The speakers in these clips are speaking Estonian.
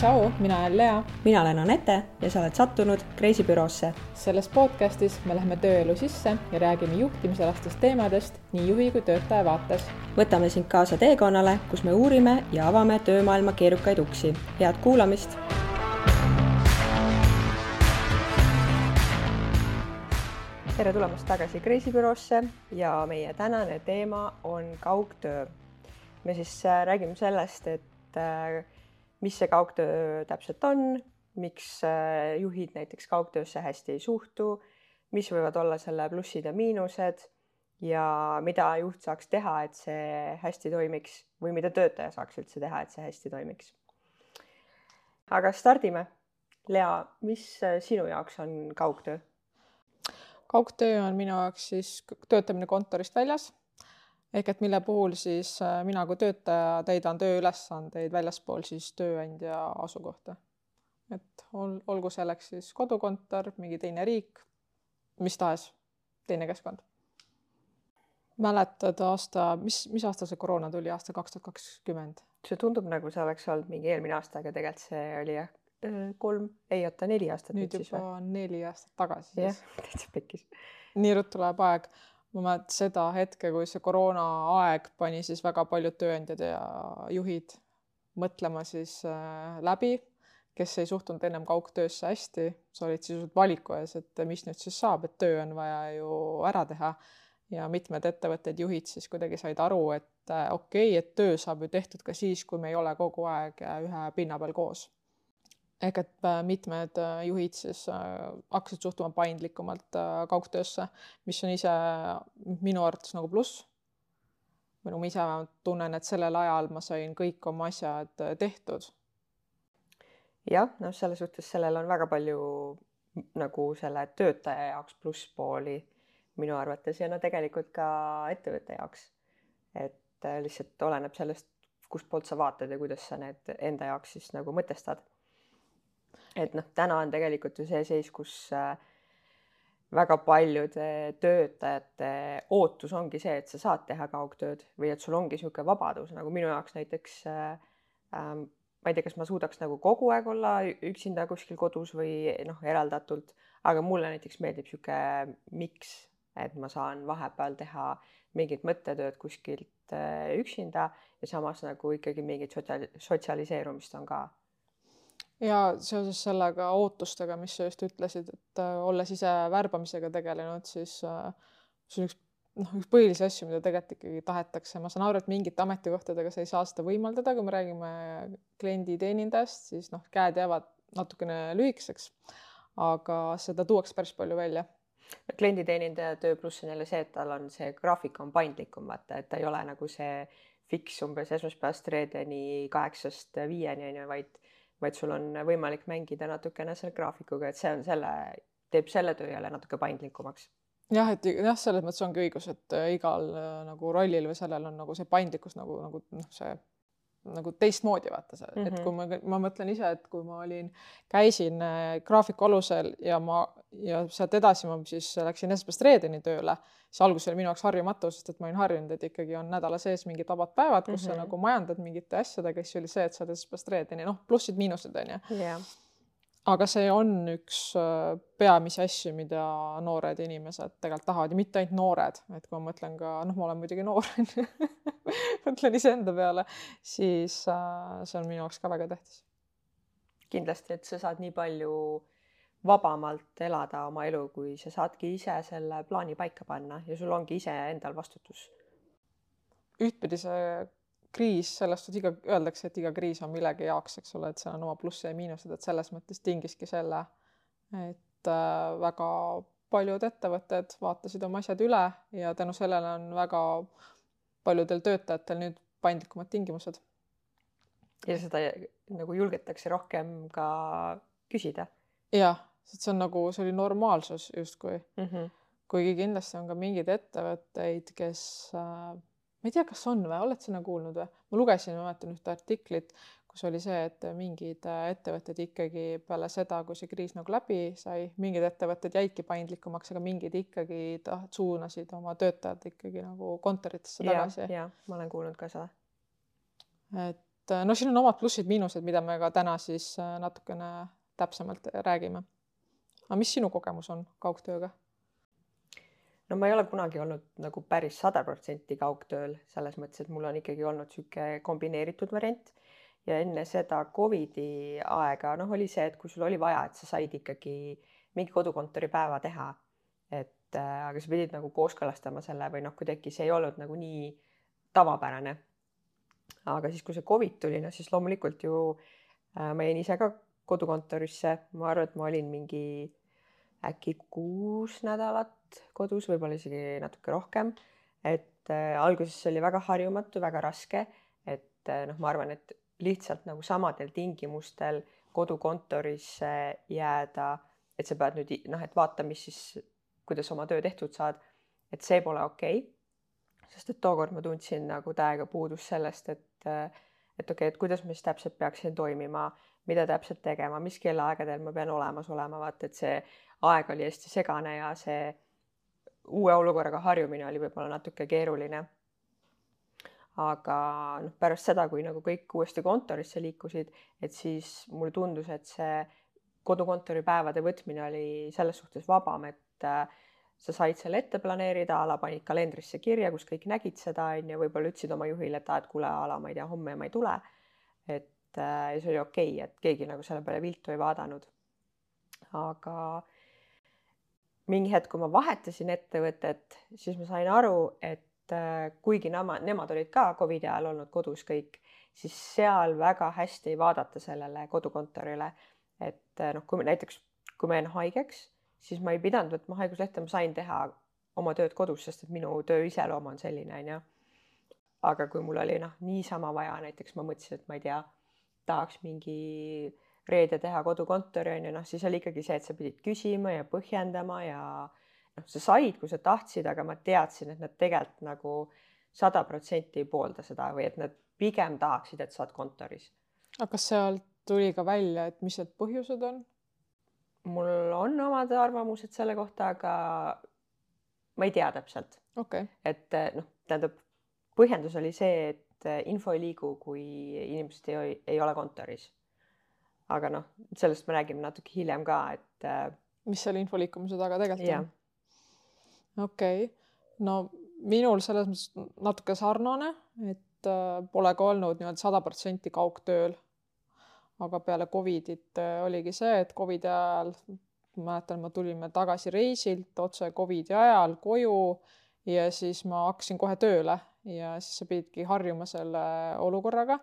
tšau, mina olen Lea. mina olen Anette ja sa oled sattunud reisibüroosse. selles podcastis me läheme tööelu sisse ja räägime juhtimisalastest teemadest nii juhi kui töötaja vaates. võtame sind kaasa teekonnale, kus me uurime ja avame töömaailma keerukaid uksi. head kuulamist. tere tulemast tagasi reisibüroosse ja meie tänane teema on kaugtöö. me siis äh, räägime sellest, et äh, mis see kaugtöö täpselt on, miks äh, juhid näiteks kaugtöösse hästi ei suhtu, mis võivad olla selle plussid ja miinused ja mida juht saaks teha, et see hästi toimiks või mida töötaja saaks üldse teha, et see hästi toimiks. aga stardime. Lea, mis äh, sinu jaoks on kaugtöö? kaugtöö on minu jaoks siis töötamine kontorist väljas ehk et mille puhul siis äh, mina kui töötaja täidan tööülesandeid väljaspool siis tööandja asukohta. et ol, olgu selleks siis kodukontor, mingi teine riik, mis tahes teine keskkond. mäletad aasta, mis, mis aastal see koroona tuli, aasta kaks tuhat kakskümmend? see tundub nagu see oleks olnud mingi eelmine aasta, aga tegelikult see oli jah, kolm, ei oota, neli aastat. nüüd juba neli aastat tagasi. jah, täitsa pekkis. nii ruttu läheb aeg ma mäletan seda hetke, kui see koroonaaeg pani siis väga paljud tööandjad ja juhid mõtlema siis äh, läbi, kes ei suhtunud ennem kaugtöösse hästi, sa olid sisuliselt valiku ees, et mis nüüd siis saab, et töö on vaja ju ära teha. ja mitmed ettevõtted, juhid siis kuidagi said aru, et äh, okei okay,, et töö saab ju tehtud ka siis, kui me ei ole kogu aeg äh, ühe pinna peal koos ehk et äh, mitmed äh, juhid siis äh, hakkasid suhtuma paindlikumalt kaugtöösse, mis on ise minu arvates nagu pluss. või no ma ise tunnen, et sellel ajal ma sain kõik oma asjad tehtud. jah, noh, selles suhtes sellel on väga palju nagu selle töötaja jaoks plusspooli minu arvates ja no tegelikult ka ettevõtte jaoks. et lihtsalt oleneb sellest, kustpoolt sa vaatad ja kuidas sa need enda jaoks siis nagu mõtestad et noh, täna on tegelikult ju see seis, kus äh, väga paljude töötajate ootus ongi see, et sa saad teha kaugtööd või et sul ongi niisugune vabadus, nagu minu jaoks näiteks äh, ähm, ma ei tea, kas ma suudaks nagu kogu aeg olla üksinda kuskil kodus või noh, eraldatult, aga mulle näiteks meeldib niisugune miks, et ma saan vahepeal teha mingit mõttetööd kuskilt äh, üksinda ja samas nagu ikkagi mingit sotsialiseerumist on ka ja seoses sellega ootustega, mis sa just ütlesid, et äh, olles ise värbamisega tegelenud, siis äh, see on üks noh, üks põhilisi asju, mida tegelikult ikkagi tahetakse, ma saan aru, et mingite ametikohtadega sa ei saa seda võimaldada, kui me räägime klienditeenindajast, siis noh, käed jäävad natukene lühikeseks. aga seda tuuakse päris palju välja klienditeenindaja töö pluss on jälle see, et tal on see graafik on paindlikum, vaata, et ta ei ole nagu see fiks umbes esmaspäevast reedeni kaheksast viieni on ju, vaid vaid sul on võimalik mängida natukene selle graafikuga, et see on selle, teeb selle töö jälle natuke paindlikumaks. jah, et jah, selles mõttes ongi õigus, et äh, igal äh, nagu rollil või sellel on nagu see paindlikkus nagu, nagu noh, see nagu teistmoodi vaata see mm, -hmm. et mhm. kui ma, ma mõtlen ise, et kui ma olin, käisin äh, graafiku alusel ja ma ja sealt edasi ma siis läksin esmaspäevast reedeni tööle, siis alguses oli minu jaoks harjumatu, sest et ma olin harjunud, et ikkagi on nädala sees mingid vabad päevad, kus mm -hmm. sa mhm. nagu majandad mingite asjadega, siis oli see, et sa oled esmaspäevast reedeni, noh, plussid-miinused on ju yeah. Aga see on üks äh, peamisi asju, mida noored inimesed tegelikult tahavad ja mitte ainult noored, et kui ma mõtlen ka, noh, ma olen muidugi noor onju mõtlen iseenda peale, siis äh, see on minu jaoks ka väga tähtis. kindlasti, et sa saad nii palju vabamalt elada oma elu, kui sa saadki ise selle plaani paika panna ja sul ongi ise endal vastutus. ühtpidi see kriis, sellest iga, öeldakse, et iga kriis on millegi jaoks, eks ole, et seal on oma plusse ja miinused, et selles mõttes tingiski selle, et äh, väga paljud ettevõtted vaatasid oma asjad üle ja tänu sellele on väga paljudel töötajatel nüüd paindlikumad tingimused. ja seda nagu julgetakse rohkem ka küsida. jah, sest see on nagu, see oli normaalsus justkui mm. -hmm. kuigi kindlasti on ka mingeid ettevõtteid, kes äh, ma ei tea, kas on või, oled sa nagu kuulnud või? ma lugesin, ma mäletan ühte artiklit, kus oli see, et mingid äh, ettevõtted ikkagi peale seda, kui see kriis nagu läbi sai, mingid ettevõtted jäidki paindlikumaks, aga mingid ikkagi taht-, suunasid oma töötajad ikkagi nagu kontoritesse tagasi. jah, ma olen kuulnud ka seda. et äh, no siin on omad plussid-miinused, mida me ka täna siis äh, natukene täpsemalt räägime. aga mis sinu kogemus on kaugtööga? No ma ei ole kunagi olnud nagu päris sada protsenti kaugtööl, selles mõttes, et mul on ikkagi olnud niisugune kombineeritud variant ja enne seda Covidi aega, noh, oli see, et kui sul oli vaja, et sa said ikkagi mingi kodukontori päeva teha, et äh, aga sa pidid nagu kooskõlastama selle või noh, kuidagi see ei olnud nagu nii tavapärane. aga siis, kui see Covid tuli, noh siis loomulikult ju äh, ma jäin ise ka kodukontorisse, ma arvan, et ma olin mingi äkki kuus nädalat kodus, võib-olla isegi natuke rohkem. et äh, alguses oli väga harjumatu, väga raske, et äh, noh, ma arvan, et lihtsalt nagu samadel tingimustel kodukontorisse jääda, et sa pead nüüd noh, et vaata, mis siis, kuidas oma töö tehtud saad, et see pole okei. Okay.. sest et tookord ma tundsin nagu täiega puudust sellest, et äh, et okei okay,, et kuidas ma siis täpselt peaksin toimima, mida täpselt tegema, mis kellaaegadel ma pean olemas olema, vaata, et see aeg oli hästi segane ja see uue olukorraga harjumine oli võib-olla natuke keeruline. aga noh, pärast seda, kui nagu kõik uuesti kontorisse liikusid, et siis mulle tundus, et see kodukontori päevade võtmine oli selles suhtes vabam, et äh, sa said selle ette planeerida, a la panid kalendrisse kirja, kus kõik nägid seda, on ju, võib-olla ütlesid oma juhile, et aa, et kuule, a la ma ei tea, homme ma ei tule. et äh, ja see oli okei okay,, et keegi nagu selle peale viltu ei vaadanud. aga mingi hetk, kui ma vahetasin ettevõtet, siis ma sain aru, et äh, kuigi nemad, nemad olid ka Covidi ajal olnud kodus kõik, siis seal väga hästi ei vaadata sellele kodukontorile. et äh, noh, kui näiteks, kui ma jäin haigeks, siis ma ei pidanud võtma haiguslehte, ma sain teha oma tööd kodus, sest et minu töö iseloom on selline, onju. aga kui mul oli noh, niisama vaja, näiteks ma mõtlesin, et ma ei tea, tahaks mingi reede teha kodukontori on ju, noh, siis oli ikkagi see, et sa pidid küsima ja põhjendama ja noh, sa said, kui sa tahtsid, aga ma teadsin, et nad tegelikult nagu sada protsenti ei poolda seda või et nad pigem tahaksid, et sa oled kontoris. aga kas sealt tuli ka välja, et mis need põhjused on? mul on omad arvamused selle kohta, aga ma ei tea täpselt okay.. et noh, tähendab, põhjendus oli see, et info ei liigu, kui inimesed ei, ei ole kontoris aga noh, sellest me räägime natuke hiljem ka, et äh,. mis selle info liikumise taga tegelikult on? okei okay., no minul selles mõttes natuke sarnane, et äh, pole ka olnud nii-öelda sada protsenti kaugtööl. aga peale Covidit äh, oligi see, et Covidi ajal, mäletan, me tulime tagasi reisilt otse Covidi ajal koju ja siis ma hakkasin kohe tööle ja siis sa pididki harjuma selle olukorraga.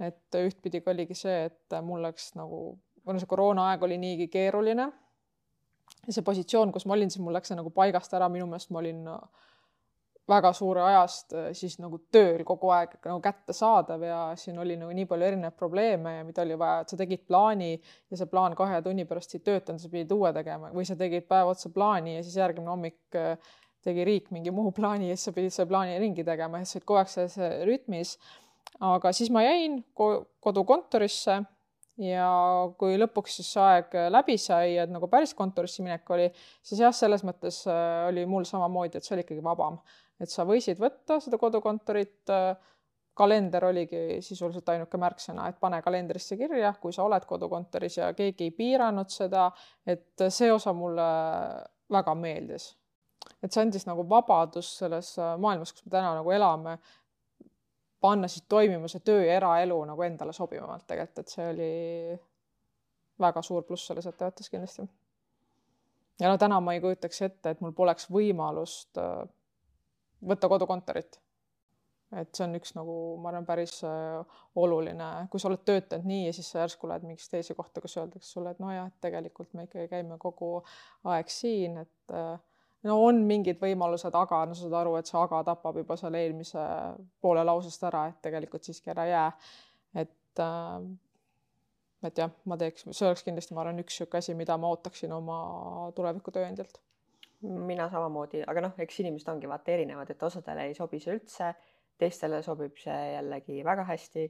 Et ühtpidi ka oligi see, et mul läks nagu, kuna see koroonaaeg oli niigi keeruline ja see positsioon, kus ma olin, siis mul läks see nagu paigast ära, minu meelest ma olin väga suure ajast siis nagu tööl kogu aeg nagu kättesaadav ja siin oli nagu nii palju erinevaid probleeme ja mida oli vaja, et sa tegid plaani ja see plaan kahe tunni pärast ei töötanud, sa pidid uue tegema või sa tegid päev otsa plaani ja siis järgmine hommik tegi riik mingi muu plaani ja siis sa pidid selle plaani ringi tegema ja sa olid kogu aeg selles rütmis aga siis ma jäin kodukontorisse ja kui lõpuks siis see aeg läbi sai, et nagu päris kontorisse minek oli, siis jah, selles mõttes äh, oli mul samamoodi, et see oli ikkagi vabam, et sa võisid võtta seda kodukontorit. Äh, kalender oligi sisuliselt ainuke märksõna, et pane kalendrisse kirja, kui sa oled kodukontoris ja keegi ei piiranud seda, et see osa mulle väga meeldis. Et see andis nagu vabadus selles äh, maailmas, kus me täna nagu elame, panna siis toimima see töö ja eraelu nagu endale sobivamalt tegelikult, et see oli väga suur pluss selles ettevõttes kindlasti. ja no täna ma ei kujutaks ette, et mul poleks võimalust äh, võtta kodukontorit. et see on üks nagu, ma arvan, päris äh, oluline, kui sa oled töötanud nii ja siis sa järsku lähed mingisse teise kohta, kus öeldakse sulle, et nojah, et tegelikult me ikkagi käime kogu aeg siin, et äh, no on mingid võimalused, aga no saad aru, et see aga tapab juba selle eelmise poole lausest ära, et tegelikult siiski ära jää. et äh, et jah, ma teeks, see oleks kindlasti, ma arvan, üks niisugune asi, mida ma ootaksin oma tuleviku tööandjalt. mina samamoodi, aga noh, eks inimesed ongi vaata erinevad, et osadele ei sobi see üldse, teistele sobib see jällegi väga hästi.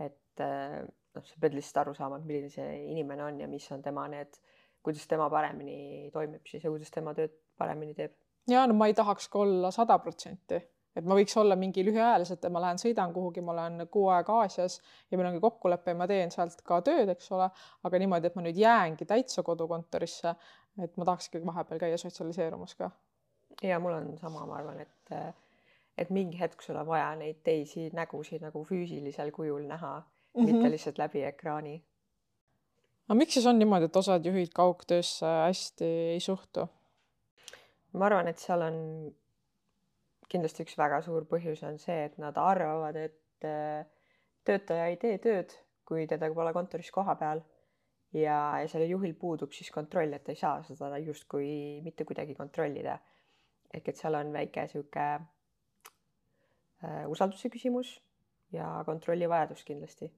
et äh, noh, sa pead lihtsalt aru saama, et milline see inimene on ja mis on tema need, kuidas tema paremini toimib siis ja kuidas tema tööd paremini teeb. ja no ma ei tahaks ka olla sada protsenti, et ma võiks olla mingi lühiajaliselt, et ma lähen sõidan kuhugi, ma olen kuu aega Aasias ja meil ongi kokkulepe ma teen sealt ka tööd, eks ole, aga niimoodi, et ma nüüd jäängi täitsa kodukontorisse, et ma tahaks ikkagi vahepeal käia sotsialiseerumas ka. ja mul on sama, ma arvan, et et mingi hetk sul on vaja neid teisi nägusid nagu füüsilisel kujul näha mm, -hmm. mitte mhm. lihtsalt läbi ekraani. aga miks siis on niimoodi, et osad juhid kaugtöösse hästi ei suhtu? Ma arvan, et seal on kindlasti üks väga suur põhjus on see, et nad arvavad, et äh, töötaja ei tee tööd, kui teda pole kontoris kohapeal ja, ja sellel juhil puudub siis kontroll, et ei saa seda justkui mitte kuidagi kontrollida. ehk et seal on väike sihuke äh, usalduse küsimus ja kontrollivajadus kindlasti.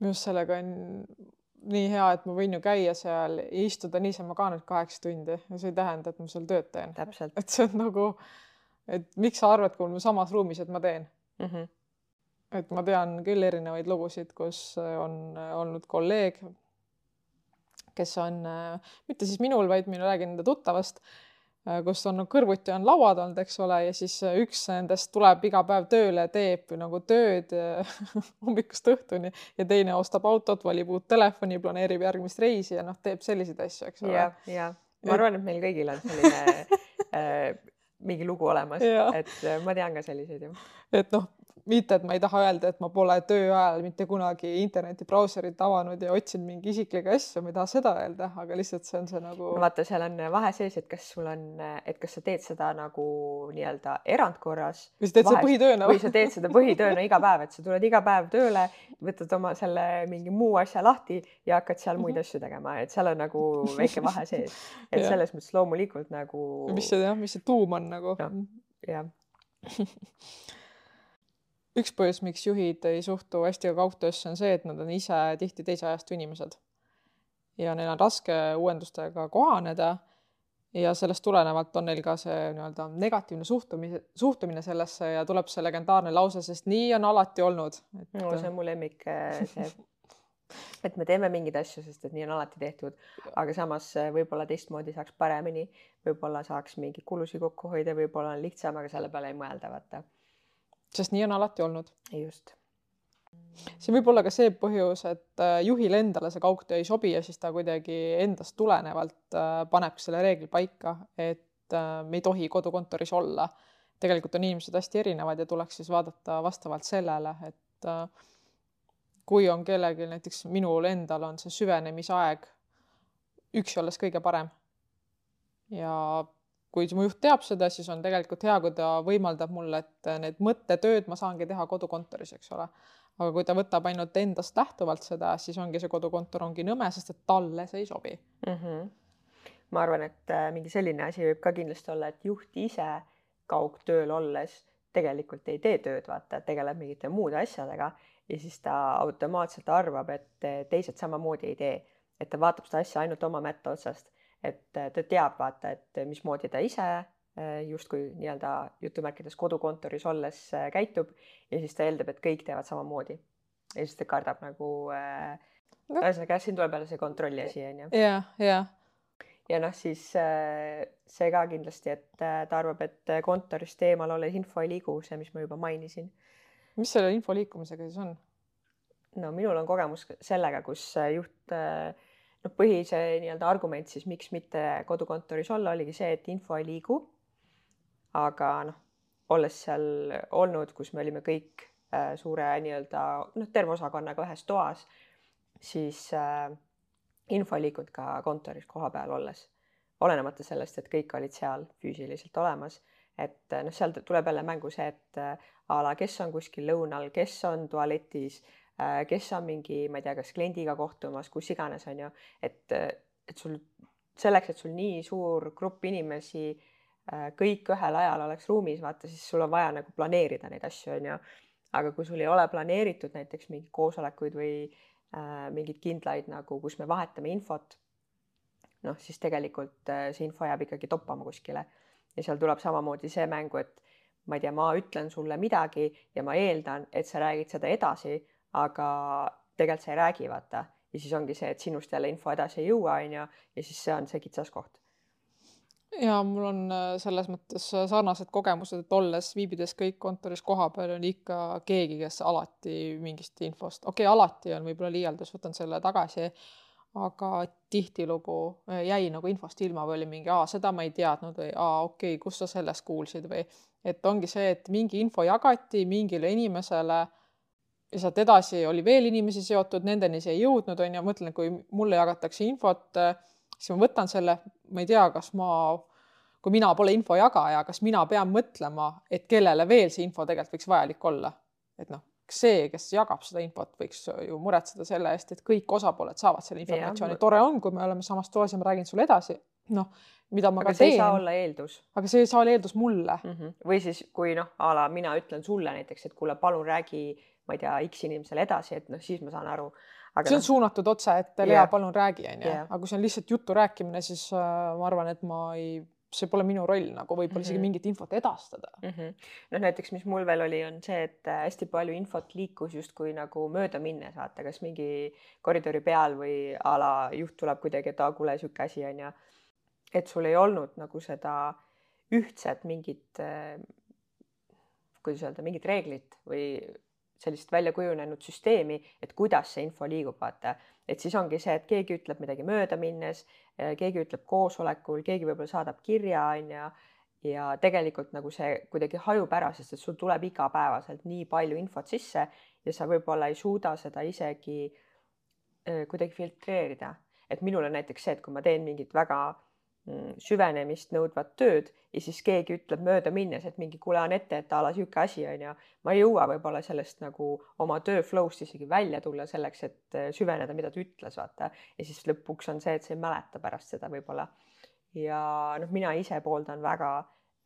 minu arust sellega on nii hea, et ma võin ju käia seal ja istuda niisama ka nüüd kaheksa tundi ja see ei tähenda, et ma seal tööd teen. et see on nagu, et miks sa arvad, kui me samas ruumis, et ma teen mm? -hmm. et ma tean küll erinevaid lugusid, kus on olnud kolleeg, kes on mitte siis minul, vaid mina räägin enda tuttavast kus on no, kõrvuti on lauad olnud, eks ole, ja siis äh, üks nendest tuleb iga päev tööle, teeb nagu tööd äh, hommikust õhtuni ja teine ostab autot, valib uut telefoni, planeerib järgmist reisi ja noh, teeb selliseid asju, eks ole. ja, ja ma arvan, et meil kõigil on selline äh, mingi lugu olemas, et ma tean ka selliseid ju. et noh, mitte, et ma ei taha öelda, et ma pole töö ajal mitte kunagi internetibrauserit avanud ja otsinud mingi isiklikke asju, ma ei taha seda öelda, aga lihtsalt see on see nagu. vaata, seal on vahe sees, et kas sul on, et kas sa teed seda nagu nii-öelda erandkorras. või sa teed seda põhitööna. või sa teed seda põhitööna iga päev, et sa tuled iga päev tööle, võtad oma selle mingi muu asja lahti ja hakkad seal muid -hmm. asju tegema, et seal on nagu väike vahe sees. et selles mõttes loomulikult nagu. mis see jah, mis see tuum on nagu. jah üks põhjus, miks juhid ei suhtu hästi ka kaugtöösse, on see, et nad on ise tihti teise ajastu inimesed. ja neil on raske uuendustega kohaneda ja sellest tulenevalt on neil ka see nii-öelda negatiivne suhtumine, suhtumine sellesse ja tuleb see legendaarne lause, sest nii on alati olnud. Et.... no see on mu lemmik, see, et me teeme mingeid asju, sest et nii on alati tehtud, aga samas võib-olla teistmoodi saaks paremini, võib-olla saaks mingeid kulusid kokku hoida, võib-olla on lihtsam, aga selle peale ei mõelda, vaata sest nii on alati olnud. just. see võib olla ka see põhjus, et äh, juhile endale see kaugtöö ei sobi ja siis ta kuidagi endast tulenevalt äh, paneb selle reegli paika, et äh, me ei tohi kodukontoris olla. tegelikult on inimesed hästi erinevad ja tuleks siis vaadata vastavalt sellele, et kui on kellelgi, näiteks minul endal on see süvenemisaeg üksi olles kõige parem. ja kui mu juht teab seda, siis on tegelikult hea, kui ta võimaldab mulle, et need mõttetööd ma saangi teha kodukontoris, eks ole. aga kui ta võtab ainult endast lähtuvalt seda, siis ongi see kodukontor ongi nõme, sest et talle see ei sobi mm. -hmm. ma arvan, et äh, mingi selline asi võib ka kindlasti olla, et juht ise kaugtööl olles tegelikult ei tee tööd, vaata, tegeleb mingite muude asjadega ja siis ta automaatselt arvab, et teised samamoodi ei tee, et ta vaatab seda asja ainult oma mätta otsast et äh, ta teab, vaata, et mismoodi ta ise äh, justkui nii-öelda jutumärkides kodukontoris olles äh, käitub ja siis ta eeldab, et kõik teevad samamoodi. ja siis ta kardab nagu äh, ühesõnaga jah, siin tuleb jälle see kontrolli asi onju. ja, ja. ja noh, siis äh, see ka kindlasti, et äh, ta arvab, et kontorist eemal olles info ei liigu, see, mis ma juba mainisin. mis selle info liikumisega siis on? no minul on kogemus sellega, kus juht äh, noh, põhise nii-öelda argument siis, miks mitte kodukontoris olla, oligi see, et info ei liigu. aga noh, olles seal olnud, kus me olime kõik äh, suure nii-öelda noh, terve osakonnaga ühes toas, siis äh, info ei liikunud ka kontoris kohapeal olles, olenemata sellest, et kõik olid seal füüsiliselt olemas et noh, seal tuleb jälle mängu see, et äh, a la, kes on kuskil lõunal, kes on tualetis Äh, kes on mingi, ma ei tea, kas kliendiga kohtumas, kus iganes, on ju, et, et sul selleks, et sul nii suur grupp inimesi äh, kõik ühel ajal oleks ruumis, vaata, siis sul on vaja nagu planeerida neid asju, on ju. aga kui sul ei ole planeeritud näiteks mingeid koosolekuid või äh, mingeid kindlaid nagu, kus me vahetame infot, noh, siis tegelikult äh, see info jääb ikkagi toppama kuskile ja seal tuleb samamoodi see mängu, et ma ei tea, ma ütlen sulle midagi ja ma eeldan, et sa räägid seda edasi aga tegelikult sa ei räägi, vaata. ja siis ongi see, et sinust jälle info edasi ei jõua, on ju, ja siis see on see kitsaskoht. ja mul on äh, selles mõttes äh, sarnased kogemused, et olles, viibides kõik kontoris kohapeal, on ikka keegi, kes alati mingist infost, okei okay,, alati on võib-olla liialdus, võtan selle tagasi, aga tihtilugu äh, jäi nagu infost ilma või oli mingi, aa, seda ma ei teadnud või aa, okei okay,, kust sa sellest kuulsid või et ongi see, et mingi info jagati mingile inimesele ja sealt edasi oli veel inimesi seotud, nendeni see ei jõudnud, on ju, mõtlen, kui mulle jagatakse infot siis ma võtan selle, ma ei tea, kas ma, kui mina pole info jagaja, kas mina pean mõtlema, et kellele veel see info tegelikult võiks vajalik olla. et noh, see, kes jagab seda infot, võiks ju muretseda selle eest, et kõik osapooled saavad selle informatsiooni. tore on, kui me oleme samas toas ja ma räägin sulle edasi, noh, mida ma aga ka see teen. ei saa olla eeldus aga see ei saa olla eeldus mulle mm. -hmm. või siis, kui noh, a la mina ütlen sulle näiteks, et kuule, palun räägi, ma ei tea, X inimesele edasi, et noh, siis ma saan aru aga see on no, suunatud otse, et Lea yeah., palun räägi, onju, aga kui see on lihtsalt jutu rääkimine, siis äh, ma arvan, et ma ei, see pole minu roll nagu võib-olla mm -hmm. isegi mhm. mingit infot edastada mm. -hmm. noh, näiteks, mis mul veel oli, on see, et äh, hästi palju infot liikus justkui nagu mööda minnes, vaata, kas mingi koridori peal või a la juht tuleb kuidagi, et aa, kuule, sihuke asi onju. et sul ei olnud nagu seda ühtset mingit äh,, kuidas öelda, mingit reeglit või sellist välja kujunenud süsteemi, et kuidas see info liigub, vaata. et siis ongi see, et keegi ütleb midagi mööda minnes, eh, keegi ütleb koosolekul, keegi võib-olla saadab kirja, on ju, ja tegelikult nagu see kuidagi hajub ära, sest et sul tuleb igapäevaselt nii palju infot sisse ja sa võib-olla ei suuda seda isegi eh, kuidagi filtreerida. et minul on näiteks see, et kui ma teen mingit väga süvenemist nõudvat tööd ja siis keegi ütleb mööda minnes, et mingi kuule, Anette, et a la sihuke asi on ju. ma ei jõua võib-olla sellest nagu oma töö flow'st isegi välja tulla selleks, et äh, süveneda, mida ta ütles, vaata. ja siis lõpuks on see, et sa ei mäleta pärast seda võib-olla. ja noh, mina ise pooldan väga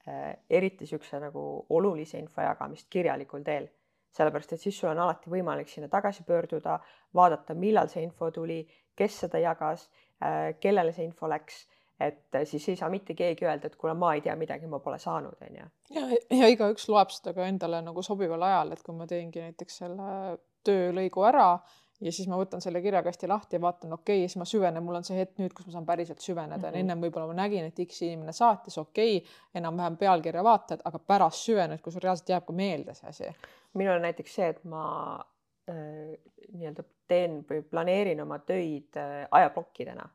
äh, eriti niisuguse nagu olulise info jagamist kirjalikul teel sellepärast et siis sul on alati võimalik sinna tagasi pöörduda, vaadata, millal see info tuli, kes seda jagas, äh, kellele see info läks et äh, siis ei saa mitte keegi öelda, et kuule, ma ei tea midagi, ma pole saanud, on ju. ja, ja igaüks loeb seda ka endale nagu sobival ajal, et kui ma teengi näiteks selle töölõigu ära ja siis ma võtan selle kirjakasti lahti ja vaatan, okei okay,, siis ma süvenen, mul on see hetk nüüd, kus ma saan päriselt süveneda mm -hmm. ennem võib-olla ma nägin, et X inimene saatis, okei okay,, enam-vähem pealkirja vaatad, aga pärast süvened, kui sul reaalselt jääb ka meelde see asi. minul on näiteks see, et ma äh, nii-öelda teen või planeerin oma töid äh, ajaplokkidena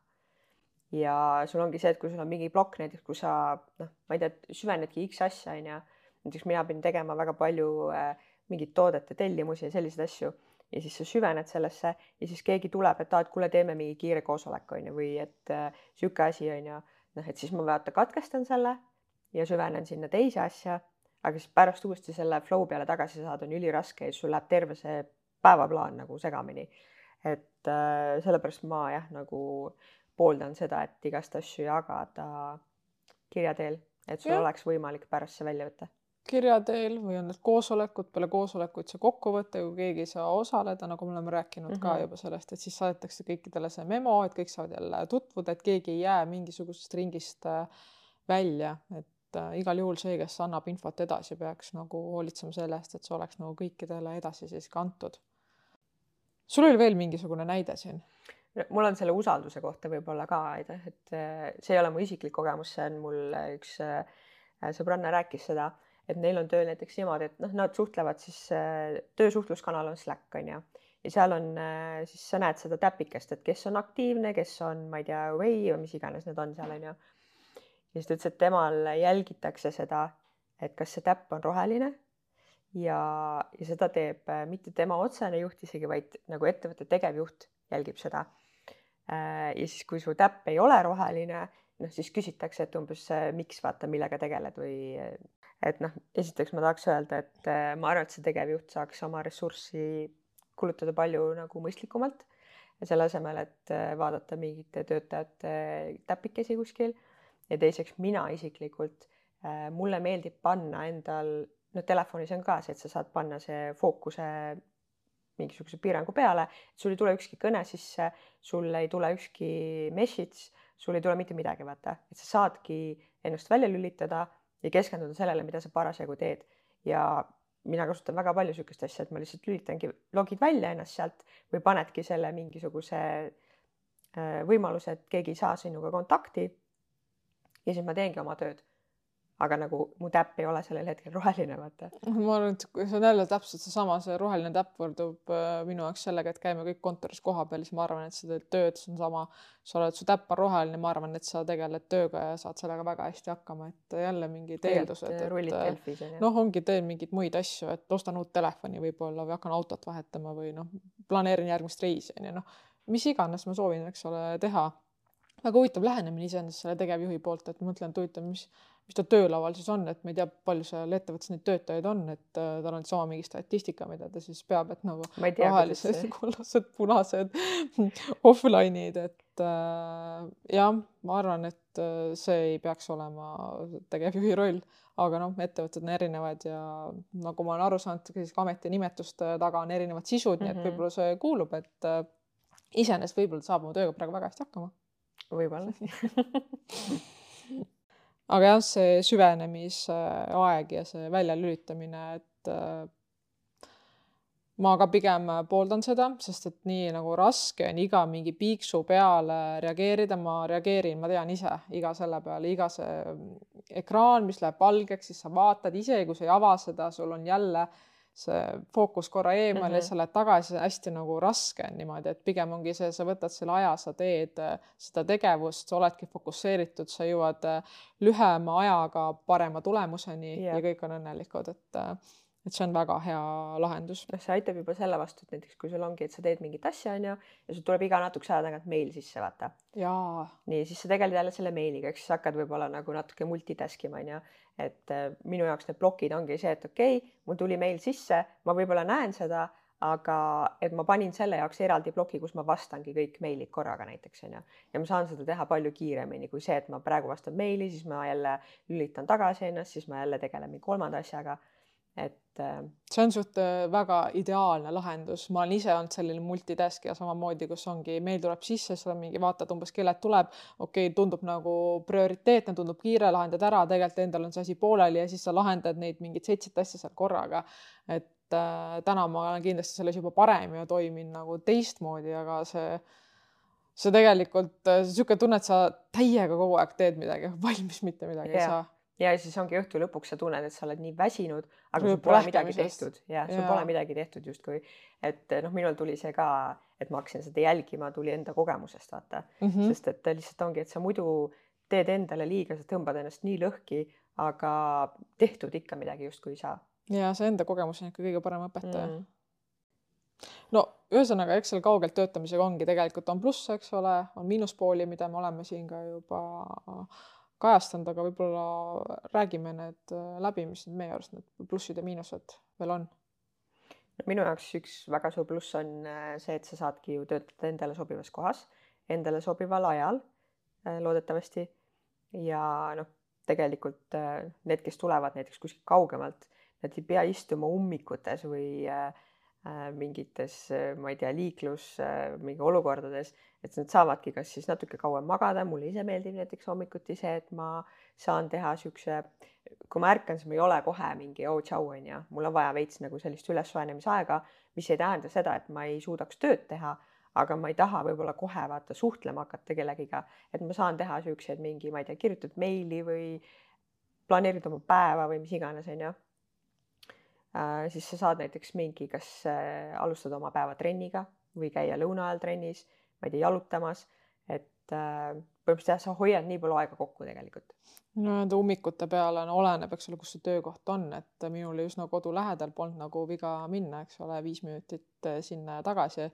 ja sul ongi see, et kui sul on mingi plokk näiteks, kus sa noh, ma ei tea, süvenedki X asja onju, näiteks mina pidin tegema väga palju äh, mingeid toodete tellimusi ja selliseid asju. Ja siis sa süvened sellesse ja siis keegi tuleb, et aa, et kuule, teeme mingi kiire koosoleku onju või et äh, sihuke asi onju, noh, et siis ma vaata katkestan selle ja süvenen sinna teise asja, aga siis pärast uuesti selle flow peale tagasi saada on üliraske ja siis sul läheb terve see päevaplaan nagu segamini. et äh, sellepärast ma jah, nagu pooldan seda, et igast asju jagada kirja teel, et sul ja. oleks võimalik pärast see välja võtta. kirja teel või on need koosolekud, peale koosolekuid see kokkuvõte, kui keegi ei saa osaleda, nagu me oleme rääkinud mm -hmm. ka mhm. juba sellest, et siis saadetakse kõikidele see memo, et kõik saavad jälle tutvuda, et keegi ei jää mingisugusest ringist äh, välja, et äh, igal juhul see, kes annab infot edasi, peaks nagu hoolitsema selle eest, et see oleks nagu kõikidele edasi siis kantud. sul oli veel mingisugune näide siin? Mul on selle usalduse kohta võib-olla ka, et äh, see ei ole mu isiklik kogemus, see on mul üks äh, sõbranna rääkis seda, et neil on tööl näiteks niimoodi, et noh, nad suhtlevad siis, äh, töösuhtluskanal on Slack on ju, ja seal on siis sa näed seda täpikest, et kes on aktiivne, kes on, ma ei tea, away või mis iganes need on seal on ju. ja siis ta ütles, et temal jälgitakse seda, et kas see täpp on roheline. Ja, ja seda teeb mitte tema otsene juht isegi, vaid nagu ettevõtte tegevjuht jälgib seda Äh, ja siis, kui su täpp ei ole roheline, noh siis küsitakse, et umbes miks vaata, millega tegeled või et noh, esiteks ma tahaks öelda, et äh, ma arvan, et see tegevjuht saaks oma ressurssi kulutada palju nagu mõistlikumalt ja selle asemel, et äh, vaadata mingite töötajate täpikesi kuskil. ja teiseks mina isiklikult, mulle meeldib panna endal, no telefonis on ka see, et sa saad panna see fookuse mingisuguse piirangu peale, sul ei tule ükski kõne sisse, sul ei tule ükski message, sul ei tule mitte midagi, vaata, et sa saadki ennast välja lülitada ja keskenduda sellele, mida sa parasjagu teed. ja mina kasutan väga palju niisugust asja, et ma lihtsalt lülitangi, logid välja ennast sealt või panedki selle mingisuguse äh, võimaluse, et keegi ei saa sinuga kontakti. ja siis ma teengi oma tööd aga nagu mu täpp ei ole sellel hetkel roheline, vaata. ma arvan, et see on jälle täpselt seesama, see roheline täpp võrdub äh, minu jaoks sellega, et käime kõik kontoris kohapeal, siis ma arvan, et sa teed tööd, see on sama, sa oled, su täpp on roheline, ma arvan, et sa tegeled tööga ja saad sellega väga hästi hakkama, et jälle mingid eeldused. äh, on ju. noh, ongi, teen mingeid muid asju, et ostan uut telefoni võib-olla või hakkan autot vahetama või noh, planeerin järgmist reisi on ju, noh, mis iganes ma soovin, eks ole, teha väga huvitav lähenemine iseenesest selle tegevjuhi poolt, et mõtlen, et huvitav, mis, mis ta töölaual siis on, et ma ei tea, palju seal ettevõttes neid töötajaid on, et äh, tal on sama mingi statistika, mida ta siis peab, et nagu rohelised, kollased, punased offline'id, et äh, jah, ma arvan, et äh, see ei peaks olema tegevjuhi roll, aga noh, ettevõtted on erinevad ja nagu ma olen aru saanud, siis ka ametinimetuste taga on erinevad sisud mm, -hmm. nii et mhm. võib-olla see kuulub, et äh, iseenesest võib-olla saab oma tööga praegu väga hästi hakkama võib-olla aga jah, see süvenemisaeg ja see väljalülitamine, et äh, ma ka pigem pooldan seda, sest et nii nagu raske on iga mingi piiksu peale reageerida, ma reageerin, ma tean ise iga selle peale, iga see ekraan, mis läheb valgeks, siis sa vaatad, isegi kui sa ei ava seda, sul on jälle äh, see fookus korra eemal mm -hmm. ja sa lähed tagasi, hästi nagu raske on niimoodi, et pigem ongi see, sa võtad selle aja, sa teed äh, seda tegevust, sa oledki fokusseeritud, sa jõuad äh, lühema ajaga parema tulemuseni yeah. ja kõik on õnnelikud, et äh, et see on väga hea lahendus. noh, see aitab juba selle vastu, et näiteks kui sul ongi, et sa teed mingit asja, onju, ja sul tuleb iga natukese aja tagant meil sisse, vaata. nii, siis sa tegeled jälle selle meiliga, eks siis hakkad võib-olla nagu natuke multitask ima, onju et äh, minu jaoks need plokid ongi see, et okei okay,, mul tuli meil sisse, ma võib-olla näen seda, aga et ma panin selle jaoks eraldi ploki, kus ma vastangi kõik meilid korraga näiteks onju ja ma saan seda teha palju kiiremini kui see, et ma praegu vastan meili, siis ma jälle lülitan tagasi ennast, siis ma jälle tegelen mingi kolmanda asjaga et äh, see on suht äh, väga ideaalne lahendus, ma olen ise olnud selline multitaskija samamoodi, kus ongi, meil tuleb sisse, sa mingi vaatad umbes kellelt tuleb, okei okay,, tundub nagu prioriteetne, tundub kiire, lahendad ära, tegelikult endal on see asi pooleli ja siis sa lahendad neid mingeid seitset asja seal korraga. et äh, täna ma olen kindlasti selles juba parem ja toimin nagu teistmoodi, aga see see tegelikult niisugune tunne, et sa täiega kogu aeg teed midagi, valmis mitte midagi yeah. ei saa ja siis ongi õhtu lõpuks sa tunned, et sa oled nii väsinud, aga sul pole midagi tehtud ja sul pole midagi tehtud justkui, et noh, minul tuli see ka, et ma hakkasin seda jälgima, tuli enda kogemusest vaata mm, -hmm. sest et lihtsalt ongi, et sa muidu teed endale liiga, sa tõmbad ennast nii lõhki, aga tehtud ikka midagi justkui ei saa. ja see enda kogemus on ikka kõige parem õpetaja mm. -hmm no ühesõnaga, eks seal kaugelt töötamisega ongi, tegelikult on plusse, eks ole, on miinuspooli, mida me oleme siin ka juba kajastanud, aga võib-olla räägime need äh, läbi, mis need meie arust need plussid ja miinused veel on. minu jaoks üks väga suur pluss on äh, see, et sa saadki ju töötada endale sobivas kohas, endale sobival ajal äh, loodetavasti. ja noh, tegelikult need, kes tulevad näiteks kuskilt kaugemalt, nad ei pea istuma ummikutes või äh, mingites, äh, ma ei tea, liiklus äh, mingi olukordades, et nad saavadki kas siis natuke kauem magada, mulle ise meeldib näiteks hommikuti see, et ma saan teha siukse, kui ma ärkan, siis ma ei ole kohe mingi oo tšau onju, mul on vaja veits nagu sellist ülessoojenemisaega, mis ei tähenda seda, et ma ei suudaks tööd teha, aga ma ei taha võib-olla kohe vaata suhtlema hakata kellegiga, et ma saan teha siukseid mingi, ma ei tea, kirjutad meili või planeerid oma päeva või mis iganes onju. Äh, siis sa saad näiteks mingi, kas äh, alustada oma päeva trenniga või käia lõuna ajal trennis, ma ei tea, jalutamas, et äh, põhimõtteliselt jah, sa hoiad nii palju aega kokku tegelikult. no nende ummikute peale no oleneb, eks ole, kus see töökoht on, et minul üsna kodu lähedal polnud nagu viga minna, eks ole, viis minutit sinna ja tagasi.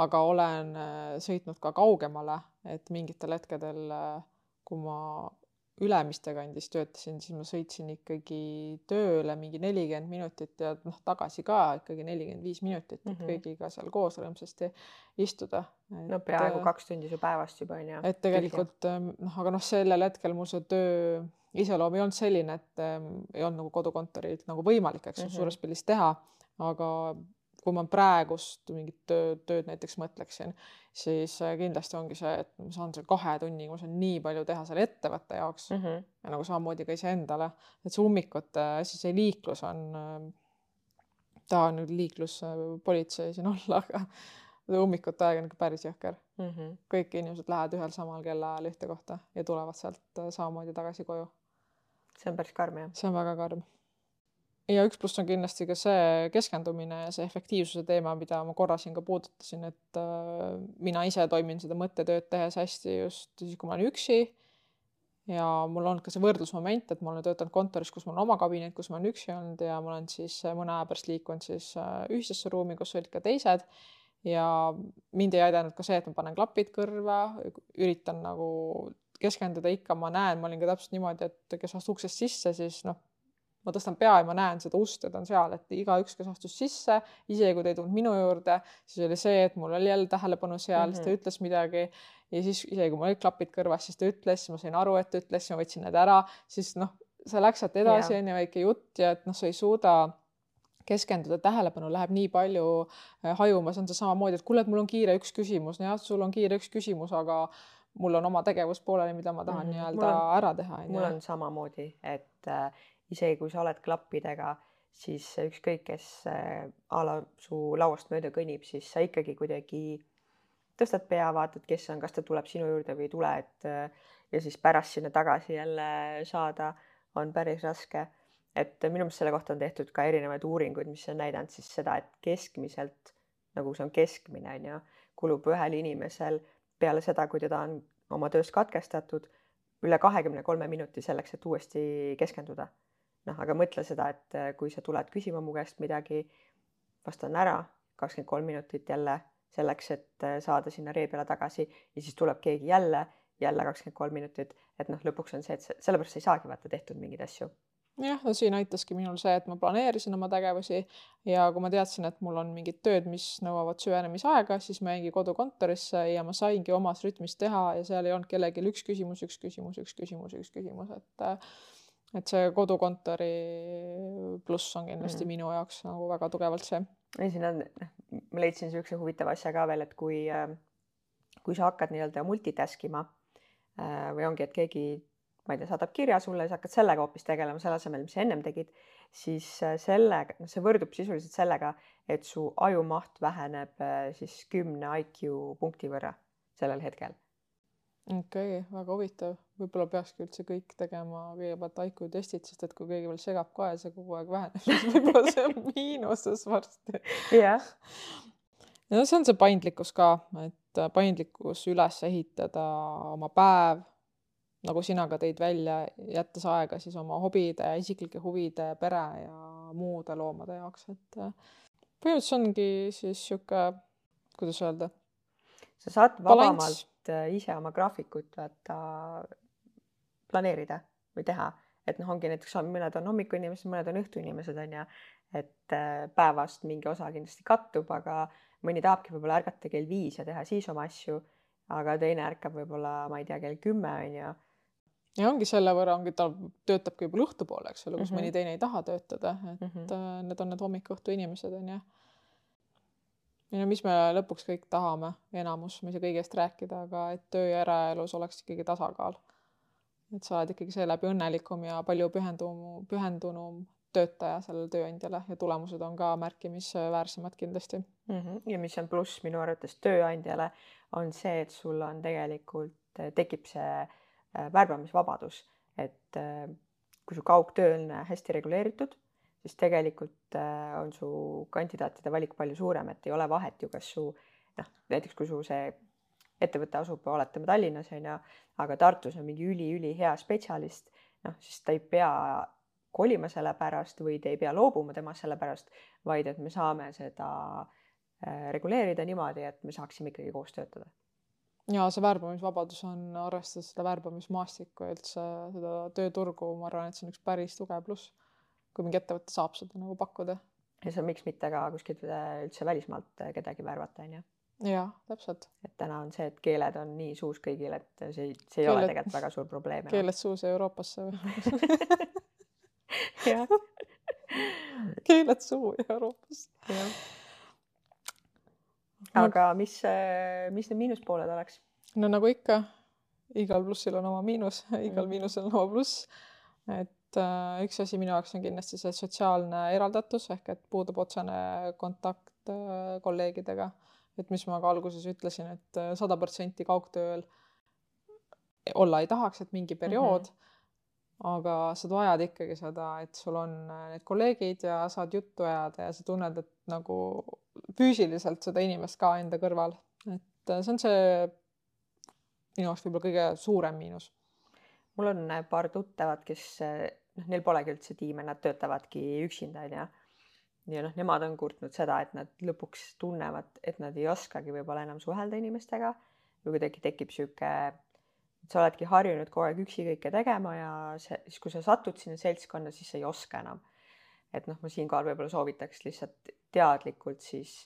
aga olen sõitnud ka kaugemale, et mingitel hetkedel, kui ma Ülemiste kandis töötasin, siis ma sõitsin ikkagi tööle mingi nelikümmend minutit ja noh, tagasi ka ikkagi nelikümmend viis minutit, et mm -hmm. kõigiga seal koos rõõmsasti istuda. no peaaegu äh, kaks tundi su päevast juba on ju. et tegelikult ähm, noh, aga noh, sellel hetkel mul see töö iseloom ei olnud selline, et ähm, ei olnud nagu kodukontorilt nagu võimalik, eks ju mm -hmm., suures pildis teha, aga kui ma praegust mingit tööd, tööd näiteks mõtleksin, siis äh, kindlasti ongi see, et ma saan seal kahe tunniga, ma saan nii palju teha selle ettevõtte jaoks mm -hmm. ja nagu samamoodi ka iseendale, et see ummikute asi, see liiklus on, äh, tahan nüüd liikluspolitsei siin olla, aga ummikute aeg on ikka päris jõhker mm. -hmm. kõik inimesed lähevad ühel samal kellaajal ühte kohta ja tulevad sealt äh, samamoodi tagasi koju. see on päris karm jah. see on väga karm. Ja üks pluss on kindlasti ka see keskendumine ja see efektiivsuse teema, mida ma korra siin ka puudutasin, et äh, mina ise toimin seda mõttetööd tehes hästi just siis, kui ma olen üksi ja mul on ka see võrdlusmoment, et ma olen töötanud kontoris, kus mul on oma kabinet, kus ma olen üksi olnud ja ma olen siis mõne aja pärast liikunud siis äh, ühisesse ruumi, kus olid ka teised. ja mind ei aidanud ka see, et ma panen klapid kõrva, üritan nagu keskenduda ikka, ma näen, ma olin ka täpselt niimoodi, et kes astus uksest sisse, siis noh, ma tõstan pea ja ma näen seda ust ja ta on seal, et igaüks, kes astus sisse, isegi kui ta ei tulnud minu juurde, siis oli see, et mul oli jälle tähelepanu seal mm, -hmm. siis ta mhm. ütles midagi ja siis isegi kui mul olid klapid kõrvas, siis ta ütles, ma sain aru, et ta ütles, siis ma võtsin need ära, siis noh, sa läks sealt edasi, onju, väike jutt ja et noh, sa ei suuda keskenduda, tähelepanu läheb nii palju äh, hajuma, see on see samamoodi, et kuule, et mul on kiire üks küsimus, jah, sul on kiire üks küsimus, aga mul on oma tegevus pooleli, mida ma tahan mm -hmm. nii-öelda ära teha. mul on samamoodi, et äh, isegi kui sa oled klappidega, siis ükskõik, kes äh, a la su lauast mööda kõnnib, siis sa ikkagi kuidagi tõstad pea, vaatad, kes on, kas ta tuleb sinu juurde või ei tule, et ja siis pärast sinna tagasi jälle saada on päris raske. et minu meelest selle kohta on tehtud ka erinevaid uuringuid, mis on näidanud siis seda, et keskmiselt nagu see on keskmine on ju, kulub ühel inimesel peale seda, kui teda on oma tööst katkestatud, üle kahekümne kolme minuti selleks, et uuesti keskenduda. Noh, aga mõtle seda, et kui sa tuled küsima mu käest midagi, vastan ära, kakskümmend kolm minutit jälle selleks, et äh, saada sinna ree peale tagasi ja siis tuleb keegi jälle, jälle kakskümmend kolm minutit, et noh, lõpuks on see, et sellepärast ei saagi vaata tehtud mingeid asju. Jah, no siin aitaski minul see, et ma planeerisin oma tegevusi ja kui ma teadsin, et mul on mingid tööd, mis nõuavad süvenemisaega, siis ma jäingi kodukontorisse ja ma saingi omas rütmis teha ja seal ei olnud kellelgi üks küsimus, üks küsimus, üks küsimus, üks küsimus, et et see kodukontori pluss on kindlasti mm. minu jaoks nagu väga tugevalt see ja siin on, noh, ma leidsin niisuguse huvitava asja ka veel, et kui, äh, kui sa hakkad nii-öelda multitask ima äh, või ongi, et keegi, ma ei tea, saadab kirja sulle, sa hakkad sellega hoopis tegelema, selle asemel, mis sa ennem tegid, siis äh, sellega, noh, see võrdub sisuliselt sellega, et su ajumaht väheneb siis kümne IQ punkti võrra sellel hetkel okei okay,, väga huvitav, võib-olla peakski üldse kõik tegema kõigepealt IQ testid, sest et kui keegi veel segab ka ja see kogu aeg väheneb, siis võib-olla see on miinuses varsti. jah. no see on see paindlikkus ka, et paindlikkus üles ehitada oma päev, nagu sina ka tõid välja, jättes aega siis oma hobide, isiklike huvide, pere ja muude loomade jaoks, et põhimõtteliselt ongi siis sihuke, kuidas öelda. sa saad vabamalt Äh, ise oma graafikut vaata planeerida või teha, et noh, ongi näiteks mõned on hommikuinimesed, mõned on õhtuinimesed on ju, et äh, päevast mingi osa kindlasti kattub, aga mõni tahabki võib-olla ärgata kell viis ja teha siis oma asju, aga teine ärkab võib-olla, ma ei tea, kell kümme on ju ja ongi selle võrra ongi, ta töötabki võib-olla õhtupoole, eks ole, kus mm -hmm. mõni teine ei taha töötada, et mm -hmm. need on need hommik-õhtu inimesed on ju ja mis me lõpuks kõik tahame, enamus, ma ei saa kõigest rääkida, aga et töö ja eraelus oleks ikkagi tasakaal. et sa oled ikkagi seeläbi õnnelikum ja palju pühendum, pühendunum töötaja sellele tööandjale ja tulemused on ka märkimisväärsemad kindlasti mm. -hmm. ja mis on pluss minu arvates tööandjale, on see, et sul on tegelikult, tekib see äh, värbamisvabadus, et äh, kui su kaugtöö on hästi reguleeritud siis tegelikult äh, on su kandidaatide valik palju suurem, et ei ole vahet ju, kas su noh, näiteks kui su see ettevõte asub, oletame Tallinnas on ju, aga Tartus on mingi üli-ülihea spetsialist, noh siis ta ei pea kolima selle pärast või te ei pea loobuma temast selle pärast, vaid et me saame seda äh, reguleerida niimoodi, et me saaksime ikkagi koos töötada. ja see värbamisvabadus on, arvestades seda värbamismaastikku ja üldse seda tööturgu, ma arvan, et see on üks päris tugev pluss kui mingi ettevõte saab seda nagu pakkuda. ja see on miks mitte ka kuskilt äh, üldse välismaalt äh, kedagi värvata, on ju. jah, täpselt. et täna on see, et keeled on nii suus kõigil, et see, see ei keeled, ole tegelikult väga suur probleem. keeled suus Euroopasse või jah. keeled suu Euroopasse. aga mis, äh, mis need miinuspooled oleks? no nagu ikka, igal plussil on oma miinus, igal mm. miinusel on oma pluss. et et äh, üks asi minu jaoks on kindlasti see sotsiaalne eraldatus ehk et puudub otsene kontakt äh, kolleegidega. et mis ma ka alguses ütlesin, et äh, sada protsenti kaugtööl olla ei tahaks, et mingi periood mm. -hmm. aga sa vajad ikkagi seda, et sul on need kolleegid ja saad juttu ajada ja sa tunned, et nagu füüsiliselt seda inimest ka enda kõrval, et see on see minu jaoks võib-olla kõige suurem miinus. mul on paar tuttavat, kes noh, neil polegi üldse tiime, nad töötavadki üksinda onju ja noh, nemad on kurtnud seda, et nad lõpuks tunnevad, et nad ei oskagi võib-olla enam suhelda inimestega või kuidagi tekib sihuke, sa oledki harjunud kogu aeg üksi kõike tegema ja see, siis kui sa satud sinna seltskonna, siis sa ei oska enam. et noh, ma siinkohal võib-olla soovitaks lihtsalt teadlikult siis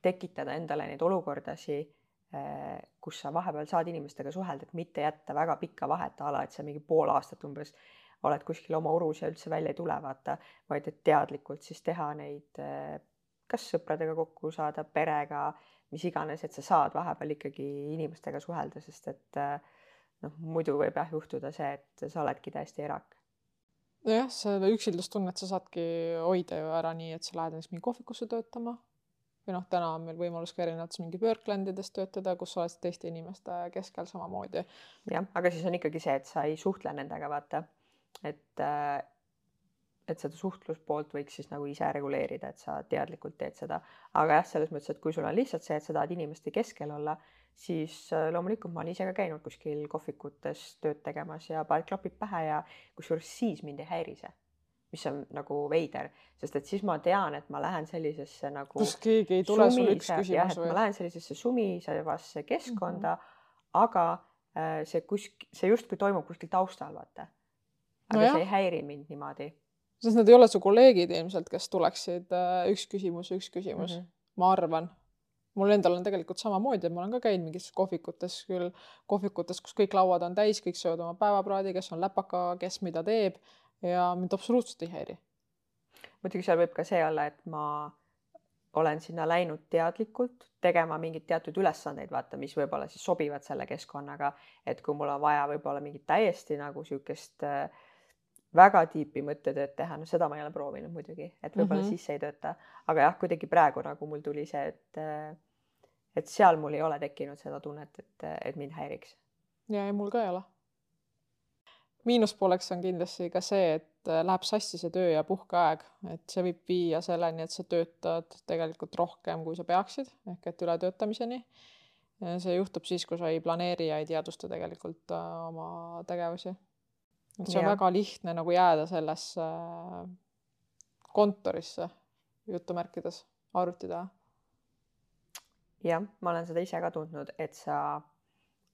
tekitada endale neid olukordasid, eh, kus sa vahepeal saad inimestega suhelda, et mitte jätta väga pikka vahet a la, et sa mingi pool aastat umbes oled kuskil oma urus ja üldse välja ei tule, vaata, vaid et teadlikult siis teha neid eh, kas sõpradega kokku saada, perega, mis iganes, et sa saad vahepeal ikkagi inimestega suhelda, sest et eh, noh, muidu võib jah juhtuda see, et sa oledki täiesti erak. nojah, selle üksildustunnet sa saadki hoida ju ära nii, et sa lähed näiteks mingi kohvikusse töötama või noh, täna on meil võimalus ka erinevates mingi Worklandides töötada, kus sa oled teiste inimeste keskel samamoodi. jah, aga siis on ikkagi see, et sa ei suhtle nendega, vaata et, äh, et seda suhtluspoolt võiks siis nagu ise reguleerida, et sa teadlikult teed seda. aga jah, selles mõttes, et kui sul on lihtsalt see, et sa tahad inimeste keskel olla, siis äh, loomulikult ma olen ise ka käinud kuskil kohvikutes tööd tegemas ja pael klapid pähe ja kusjuures siis mind ei häiri see mis on nagu veider, sest et siis ma tean, et ma lähen sellisesse nagu. kus keegi ei tule sulle üks küsimus või? ma lähen sellisesse sumisevasse keskkonda mm, -hmm. aga äh, see kusk-, see justkui toimub kuskil taustal, vaata aga no see ei häiri mind niimoodi. sest nad ei ole su kolleegid ilmselt, kes tuleksid äh, üks küsimus, üks küsimus mm, -hmm. ma arvan. mul endal on tegelikult samamoodi, et ma olen ka käinud mingites kohvikutes küll, kohvikutes, kus kõik lauad on täis, kõik söövad oma päevapraadi, kes on läpaka, kes mida teeb ja mind absoluutselt ei häiri. muidugi seal võib ka see olla, et ma olen sinna läinud teadlikult tegema mingeid teatud ülesandeid, vaata, mis võib-olla siis sobivad selle keskkonnaga, et kui mul on vaja võib-olla mingit täiesti nagu niisugust äh, väga tiipi mõttetööd teha, no seda ma ei ole proovinud muidugi, et võib-olla mm -hmm. siis see ei tööta, aga jah, kuidagi praegu nagu mul tuli see, et et seal mul ei ole tekkinud seda tunnet, et, et mind häiriks. ja ei, mul ka ei ole. miinuspooleks on kindlasti ka see, et läheb sassi see töö ja puhkeaeg, et see võib viia selleni, et sa töötad tegelikult rohkem, kui sa peaksid, ehk et ületöötamiseni. see juhtub siis, kui sa ei planeeri ja ei teadvusta tegelikult äh, oma tegevusi et see on ja. väga lihtne nagu jääda sellesse äh, kontorisse jutumärkides arvuti taha. jah, ma olen seda ise ka tundnud, et sa,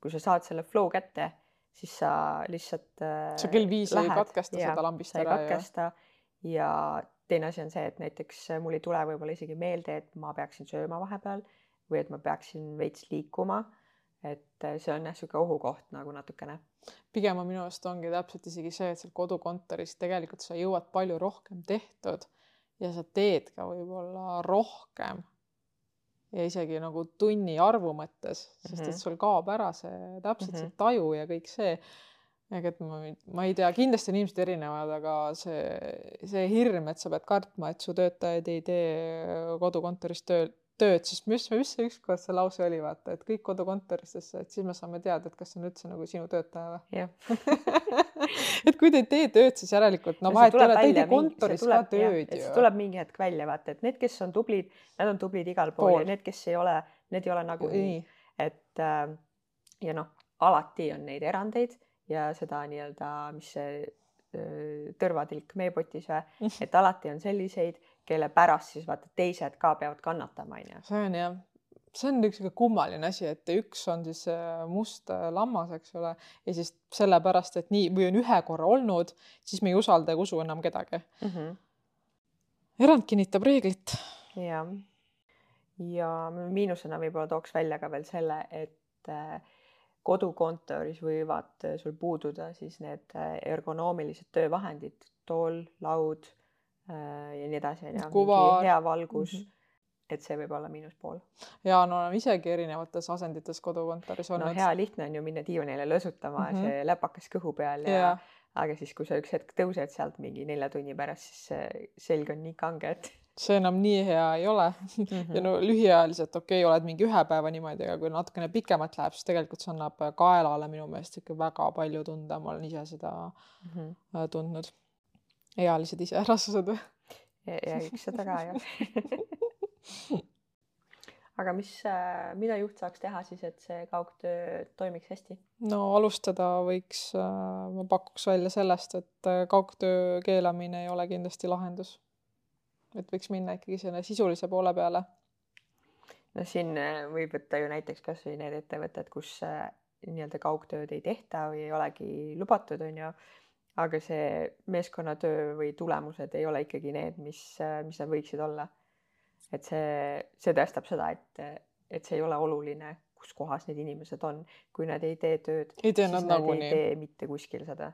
kui sa saad selle flow kätte, siis sa lihtsalt. Äh, sa kell viis lähed, ei katkesta ja, seda lambist ära. ei katkesta ja... ja teine asi on see, et näiteks mul ei tule võib-olla isegi meelde, et ma peaksin sööma vahepeal või et ma peaksin veits liikuma et äh, see on jah, niisugune ohukoht nagu natukene. pigem on minu arust ongi täpselt isegi see, et seal kodukontoris tegelikult sa jõuad palju rohkem tehtud ja sa teed ka võib-olla rohkem ja isegi nagu tunni arvu mõttes, sest et mhm. sul kaob ära see täpselt see mhm. taju ja kõik see. ega et ma, ma ei tea, kindlasti on inimesed erinevad, aga see, see hirm, et sa pead kartma, et su töötajad ei tee kodukontoris tööd tööd, sest mis, mis see ükskord see lause oli, vaata, et kõik kodukontoristesse, et siis me saame teada, et kas see on üldse nagu sinu töötaja või? et kui te ei tee tööd, siis järelikult no vahet ei ole, te ei tee kontoris ka tööd ju. tuleb mingi hetk välja, vaata, et need, kes on tublid, nad on tublid igal pool, pool. ja need, kes ei ole, need ei ole nagunii. et äh, ja noh, alati on neid erandeid ja seda nii-öelda, mis see äh, tõrvatilk meepotis või, et alati on selliseid kelle pärast siis vaata teised ka peavad kannatama, onju. see on jah, see on üks sihuke kummaline asi, et üks on siis must lammas, eks ole, ja siis sellepärast, et nii või on ühe korra olnud, siis me ei usalda ega usu enam kedagi mm. -hmm. erand kinnitab reeglit. jah. ja miinusena võib-olla tooks välja ka veel selle, et äh, kodukontoris võivad sul puududa siis need äh, ergonoomilised töövahendid, tool, laud Äh, ja nii edasi, onju. hea valgus mm. -hmm et see võib olla miinuspool. ja no oleme isegi erinevates asendites kodukontoris olnud. no hea lihtne on ju minna diivanile lösutama mm, -hmm. see läpakas kõhu peal ja, ja aga siis, kui sa üks hetk tõused sealt mingi nelja tunni pärast, siis selg on nii kange, et see enam nii hea ei ole mm. -hmm. ja no lühiajaliselt okei okay,, oled mingi ühe päeva niimoodi, aga kui natukene pikemalt läheb, siis tegelikult see annab kaelale minu meelest ikka väga palju tunda, ma olen ise seda mm -hmm. tundnud. Ealised iseärastused või? ja, ja eks seda ka jah aga mis, äh, mida juht saaks teha siis, et see kaugtöö toimiks hästi? no alustada võiks, äh, ma pakuks välja sellest, et äh, kaugtöö keelamine ei ole kindlasti lahendus. et võiks minna ikkagi selle sisulise poole peale. no siin võib võtta ju näiteks kasvõi need ettevõtted, kus nii-öelda kaugtööd ei tehta või ei olegi lubatud, on ju aga see meeskonnatöö või tulemused ei ole ikkagi need, mis, mis nad võiksid olla et see, see tõestab seda, et, et see ei ole oluline, kus kohas need inimesed on, kui nad ei tee tööd. ei tee nad nagunii. ei tee mitte kuskil seda.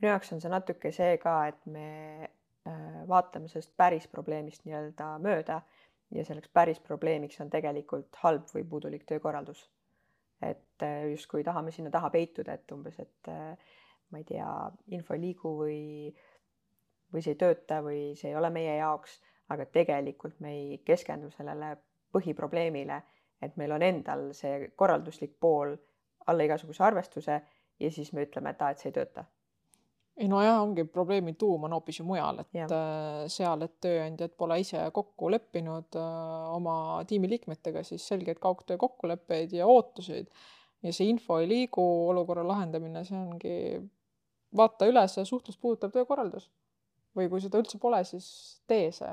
minu jaoks on see natuke see ka, et me äh, vaatame sellest päris probleemist nii-öelda mööda ja selleks päris probleemiks on tegelikult halb või puudulik töökorraldus. et äh, justkui tahame sinna taha peituda, et umbes, et äh, ma ei tea, info ei liigu või, või see ei tööta või see ei ole meie jaoks aga tegelikult me ei keskendu sellele põhiprobleemile, et meil on endal see korralduslik pool alla igasuguse arvestuse ja siis me ütleme, et aa, et see ei tööta. ei nojah, ongi probleemi tuum on hoopis ju mujal, et ja. Äh, seal, et tööandjad pole ise kokku leppinud äh, oma tiimiliikmetega siis selgeid kaugtöö kokkuleppeid ja ootuseid ja see info ei liigu, olukorra lahendamine, see ongi vaata üle see suhtlust puudutav töökorraldus. või kui seda üldse pole, siis tee see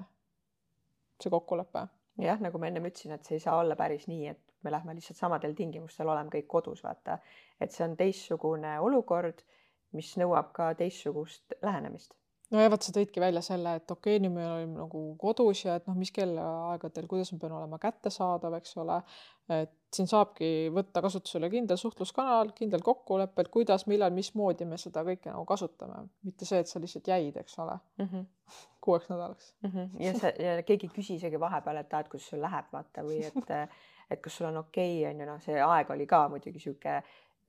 see kokkulepe. jah, nagu ma ennem ütlesin, et see ei saa olla päris nii, et me lähme lihtsalt samadel tingimustel, oleme kõik kodus, vaata. et see on teistsugune olukord, mis nõuab ka teistsugust lähenemist no ja vot sa tõidki välja selle, et okei okay,, nüüd me olime nagu kodus ja et noh, mis kellaaegadel, kuidas ma pean olema kättesaadav, eks ole. et siin saabki võtta kasutusele kindel suhtluskanal, kindel kokkulepe, et kuidas, millal, mismoodi me seda kõike nagu kasutame, mitte see, et sa lihtsalt jäid, eks ole mm. -hmm kuueks nädalaks mm. -hmm. ja see ja keegi ei küsi isegi vahepeal, et aa, et kuidas sul läheb, vaata või et, et kas sul on okei okay,, on ju, noh, see aeg oli ka muidugi sihuke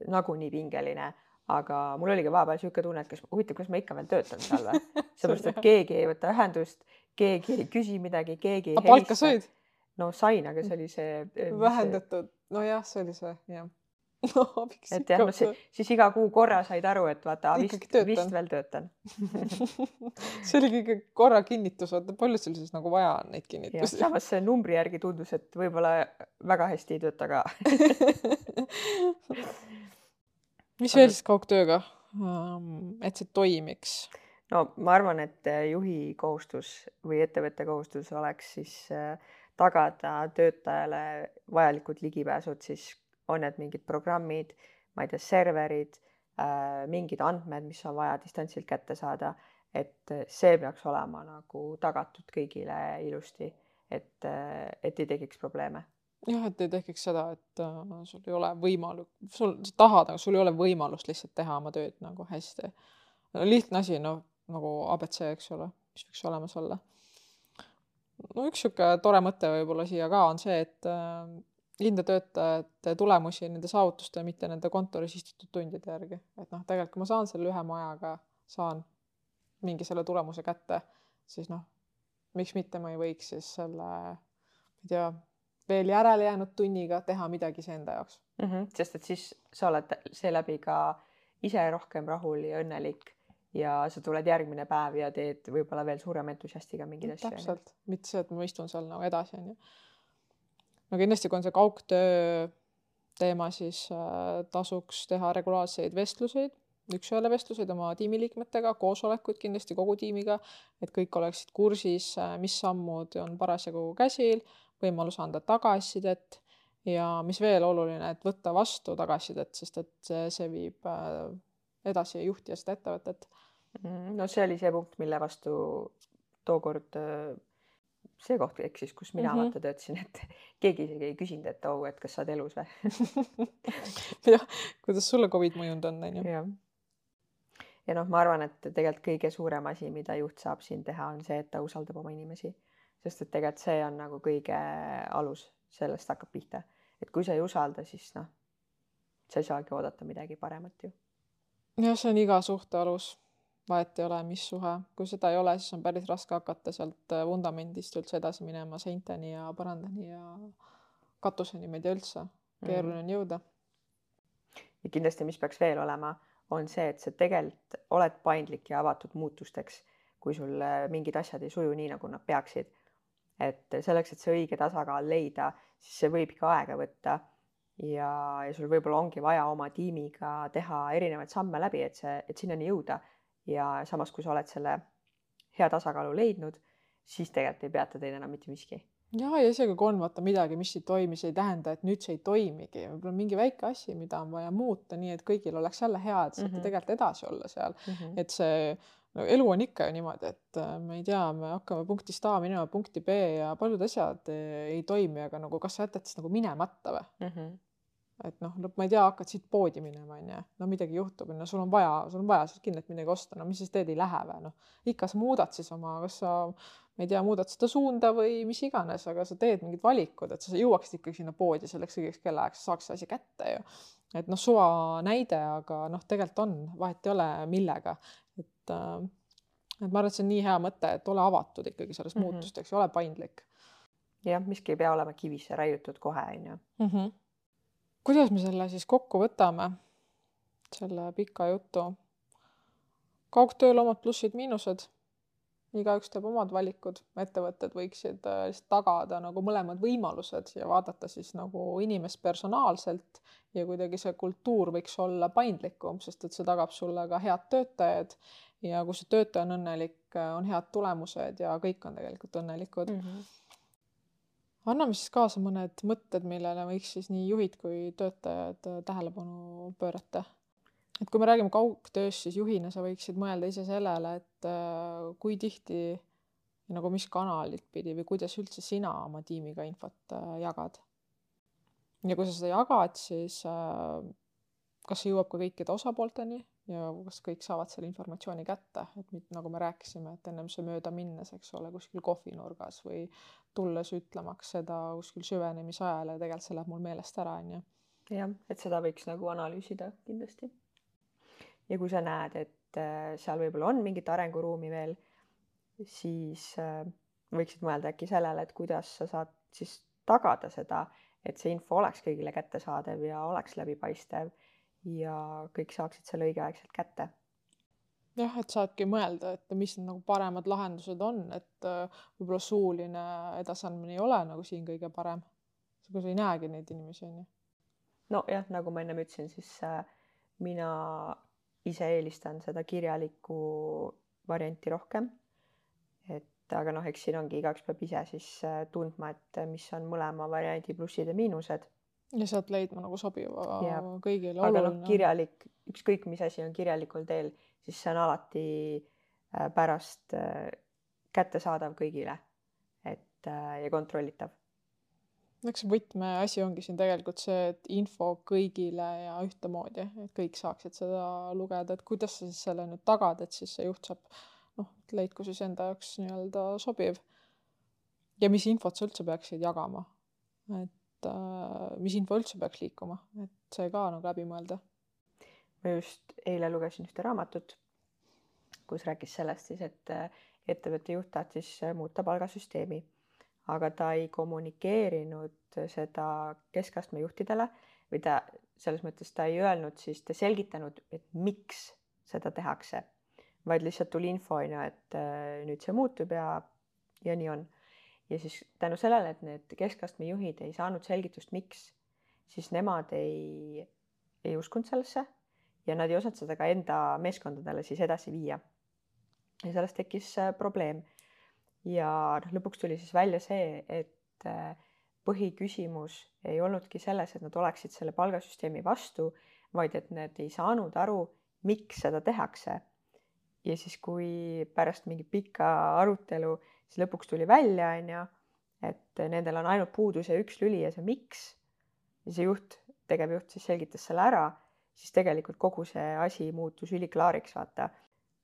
nagunii pingeline aga mul oligi vahepeal niisugune tunne, et kas huvitav, kas ma ikka veel töötan seal või, sellepärast et keegi ei võta ühendust, keegi ei küsi midagi, keegi ei helista. palka said? no sain, aga see oli see. Vähendatud, nojah, see oli see, jah. no miks et jah, no see, siis iga kuu korra said aru, et vaata, vist, vist veel töötan see oli kõige korra kinnitus, vaata palju sul siis nagu vaja on neid kinnitusi. samas see numbri järgi tundus, et võib-olla väga hästi ei tööta ka mis veel siis kaugtööga, ähm, et see toimiks? no ma arvan, et äh, juhi kohustus või ettevõtte kohustus oleks siis äh, tagada töötajale vajalikud ligipääsud, siis on need mingid programmid, ma ei tea, serverid, äh, mingid andmed, mis on vaja distantsilt kätte saada, et see peaks olema nagu tagatud kõigile ilusti, et, et ei tekiks probleeme jah, et ei tekiks seda, et äh, sul ei ole võimalu-, sul, sa tahad, aga sul ei ole võimalust lihtsalt teha oma tööd nagu hästi. lihtne asi, noh, nagu abc, eks ole, mis võiks olemas olla. no üks niisugune tore mõte võib-olla siia ka on see, et äh, hinda töötajate tulemusi nende saavutuste, mitte nende kontoris istutud tundide järgi. et noh, tegelikult kui ma saan selle lühema ajaga, saan mingi selle tulemuse kätte, siis noh, miks mitte ma ei võiks siis selle, ma ei tea veel järele jäänud tunniga teha midagi iseenda jaoks mm. -hmm. sest et siis sa oled seeläbi ka ise rohkem rahul ja õnnelik ja sa tuled järgmine päev ja teed võib-olla veel suurema entusiastiga mingeid asju. täpselt, mitte see, et ma istun seal nagu edasi, onju. no kindlasti, kui on see kaugtöö teema, siis äh, tasuks teha regulaarseid vestluseid, üks-ühele vestluseid oma tiimiliikmetega, koosolekuid kindlasti kogu tiimiga, et kõik oleksid kursis, äh, mis sammud on parasjagu käsil võimalus anda tagasisidet ja mis veel oluline, et võtta vastu tagasisidet, sest et see, see viib äh, edasi juhti ja seda ettevõtet. Mm, no see oli see punkt, mille vastu tookord äh, see koht eksis, kus mina mm -hmm. vaata töötasin, et keegi isegi ei küsinud, et oo oh,, et kas sa oled elus või jah, kuidas sulle Covid mõjunud on, onju. jah. ja noh, ma arvan, et tegelikult kõige suurem asi, mida juht saab siin teha, on see, et ta usaldab oma inimesi sest et tegelikult see on nagu kõige alus, sellest hakkab pihta, et kui sa ei usalda, siis noh, sa ei saagi oodata midagi paremat ju. jah, see on iga suhte alus. vahet ei ole, mis suhe, kui seda ei ole, siis on päris raske hakata sealt äh, vundamendist üldse edasi minema seinteni ja põrandani ja katuseni, ma ei tea üldse, keeruline on jõuda. ja kindlasti, mis peaks veel olema, on see, et sa tegelikult oled paindlik ja avatud muutusteks, kui sul äh, mingid asjad ei suju nii, nagu nad peaksid. Et selleks, et see õige tasakaal leida, siis see võib ikka aega võtta ja, ja sul võib-olla ongi vaja oma tiimiga teha erinevaid samme läbi, et see, et sinnani jõuda ja samas, kui sa oled selle hea tasakaalu leidnud, siis tegelikult ei peata teid enam mitte miski. ja, ja isegi kui on vaata midagi, mis ei toimi, see ei tähenda, et nüüd see ei toimigi, võib-olla mingi väike asi, mida on vaja muuta, nii et kõigil oleks jälle hea, et saate mm -hmm. tegelikult edasi olla seal mm, -hmm. et see no elu on ikka ju niimoodi, et äh, ma ei tea, me hakkame punktist A minema punkti B ja paljud asjad ei, ei toimi, aga nagu kas sa jätad siis nagu minemata või? Mm? -hmm et noh, no ma ei tea, hakkad siit poodi minema, onju, no midagi juhtub, no sul on vaja, sul on vaja sealt kindlalt midagi osta, no mis sa siis teed, ei lähe või noh, ikka sa muudad siis oma, kas sa, ma ei tea, muudad seda suunda või mis iganes, aga sa teed mingid valikud, et sa jõuaksid ikkagi sinna poodi selleks õigeks kellaajaks, saaks see asi kätte ju. et noh, suva näide, aga noh, tegelikult on, vahet ei ole, millega, et äh, et ma arvan, et see on nii hea mõte, et ole avatud ikkagi selles mm -hmm. muutusteks ja ole paindlik. jah, miski ei pea olema kivisse raiutud kohe, onju mhm kuidas me selle siis kokku võtame, selle pika jutu? kaugtööl omad plussid-miinused, igaüks teeb omad valikud, ettevõtted võiksid äh, lihtsalt tagada nagu mõlemad võimalused ja vaadata siis nagu inimest personaalselt ja kuidagi see kultuur võiks olla paindlikum, sest et see tagab sulle ka head töötajad ja kui see töötaja on õnnelik, äh, on head tulemused ja kõik on tegelikult õnnelikud mm. -hmm anname siis kaasa mõned mõtted, millele võiks siis nii juhid kui töötajad äh, tähelepanu pöörata. et kui me räägime kaugtööst, siis juhina sa võiksid mõelda ise sellele, et äh, kui tihti nagu mis kanalit pidi või kuidas üldse sina oma tiimiga infot jagad. ja kui sa seda jagad, siis kas see jõuab ka kõikide osapoolteni ja kas kõik saavad selle informatsiooni kätte, et mitte nagu me rääkisime, et ennem see mööda minnes, eks ole, kuskil kohvinurgas või tulles ütlemaks seda kuskil süvenemise ajal ja tegelikult see läheb mul meelest ära, onju. jah, et seda võiks nagu analüüsida kindlasti. ja kui sa näed, et äh, seal võib-olla on mingit arenguruumi veel, siis äh, võiksid mõelda äkki sellele, et kuidas sa saad siis tagada seda, et see info oleks kõigile kättesaadav ja oleks läbipaistev ja kõik saaksid selle õigeaegselt kätte. jah, et saadki mõelda, et mis need nagu paremad lahendused on, et äh, võib-olla suuline edasiandmine ei ole nagu siin kõige parem. kui sa ei näegi neid inimesi, on ju. nojah, nagu ma ennem ütlesin, siis äh, mina ise eelistan seda kirjalikku varianti rohkem. et aga noh, eks siin ongi, igaüks peab ise siis äh, tundma, et mis on mõlema variandi plussid ja miinused ja sealt leidma nagu sobiva ja. kõigile. aga noh, kirjalik, ükskõik mis asi on kirjalikul teel, siis see on alati äh, pärast äh, kättesaadav kõigile. et äh, ja kontrollitav. eks võtmeasi ongi siin tegelikult see, et info kõigile ja ühtemoodi, et kõik saaksid seda lugeda, et kuidas sa siis selle nüüd tagad, et siis see juht saab noh, leidku siis enda jaoks nii-öelda sobiv. ja mis infot sa üldse peaksid jagama, et et äh, mis info üldse peaks liikuma, et see ka nagu läbi mõelda. ma just eile lugesin ühte raamatut, kus rääkis sellest siis, et äh, ettevõtte juht tahtis muuta palgasüsteemi, aga ta ei kommunikeerinud seda keskastme juhtidele või ta selles mõttes ta ei öelnud siis, ta selgitanud, et miks seda tehakse, vaid lihtsalt tuli info on ju, et äh, nüüd see muutub ja, ja nii on ja siis tänu sellele, et need keskastme juhid ei saanud selgitust, miks, siis nemad ei, ei uskunud sellesse ja nad ei osanud seda ka enda meeskondadele siis edasi viia. ja sellest tekkis äh, probleem. ja noh, lõpuks tuli siis välja see, et äh, põhiküsimus ei olnudki selles, et nad oleksid selle palgasüsteemi vastu, vaid et nad ei saanud aru, miks seda tehakse. ja siis, kui pärast mingit pikka arutelu siis lõpuks tuli välja, on ju, et nendel on ainult puudu see üks lüli ja see miks. ja see juht, tegevjuht siis selgitas selle ära, siis tegelikult kogu see asi muutus üliklaariks, vaata.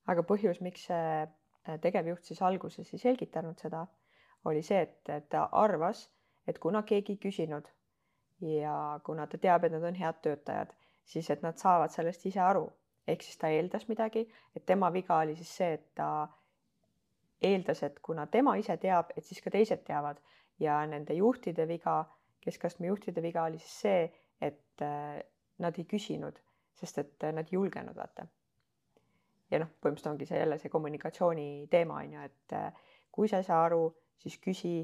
aga põhjus, miks see äh, tegevjuht siis alguses ei selgitanud seda, oli see, et ta arvas, et kuna keegi ei küsinud ja kuna ta teab, et nad on head töötajad, siis et nad saavad sellest ise aru, ehk siis ta eeldas midagi, et tema viga oli siis see, et ta eeldas, et kuna tema ise teab, et siis ka teised teavad. Ja nende juhtide viga, keskastme juhtide viga oli siis see, et äh, nad ei küsinud, sest et nad ei julgenud vaata. ja noh, põhimõtteliselt ongi see jälle see kommunikatsiooni teema on ju, et äh, kui sa ei saa aru, siis küsi.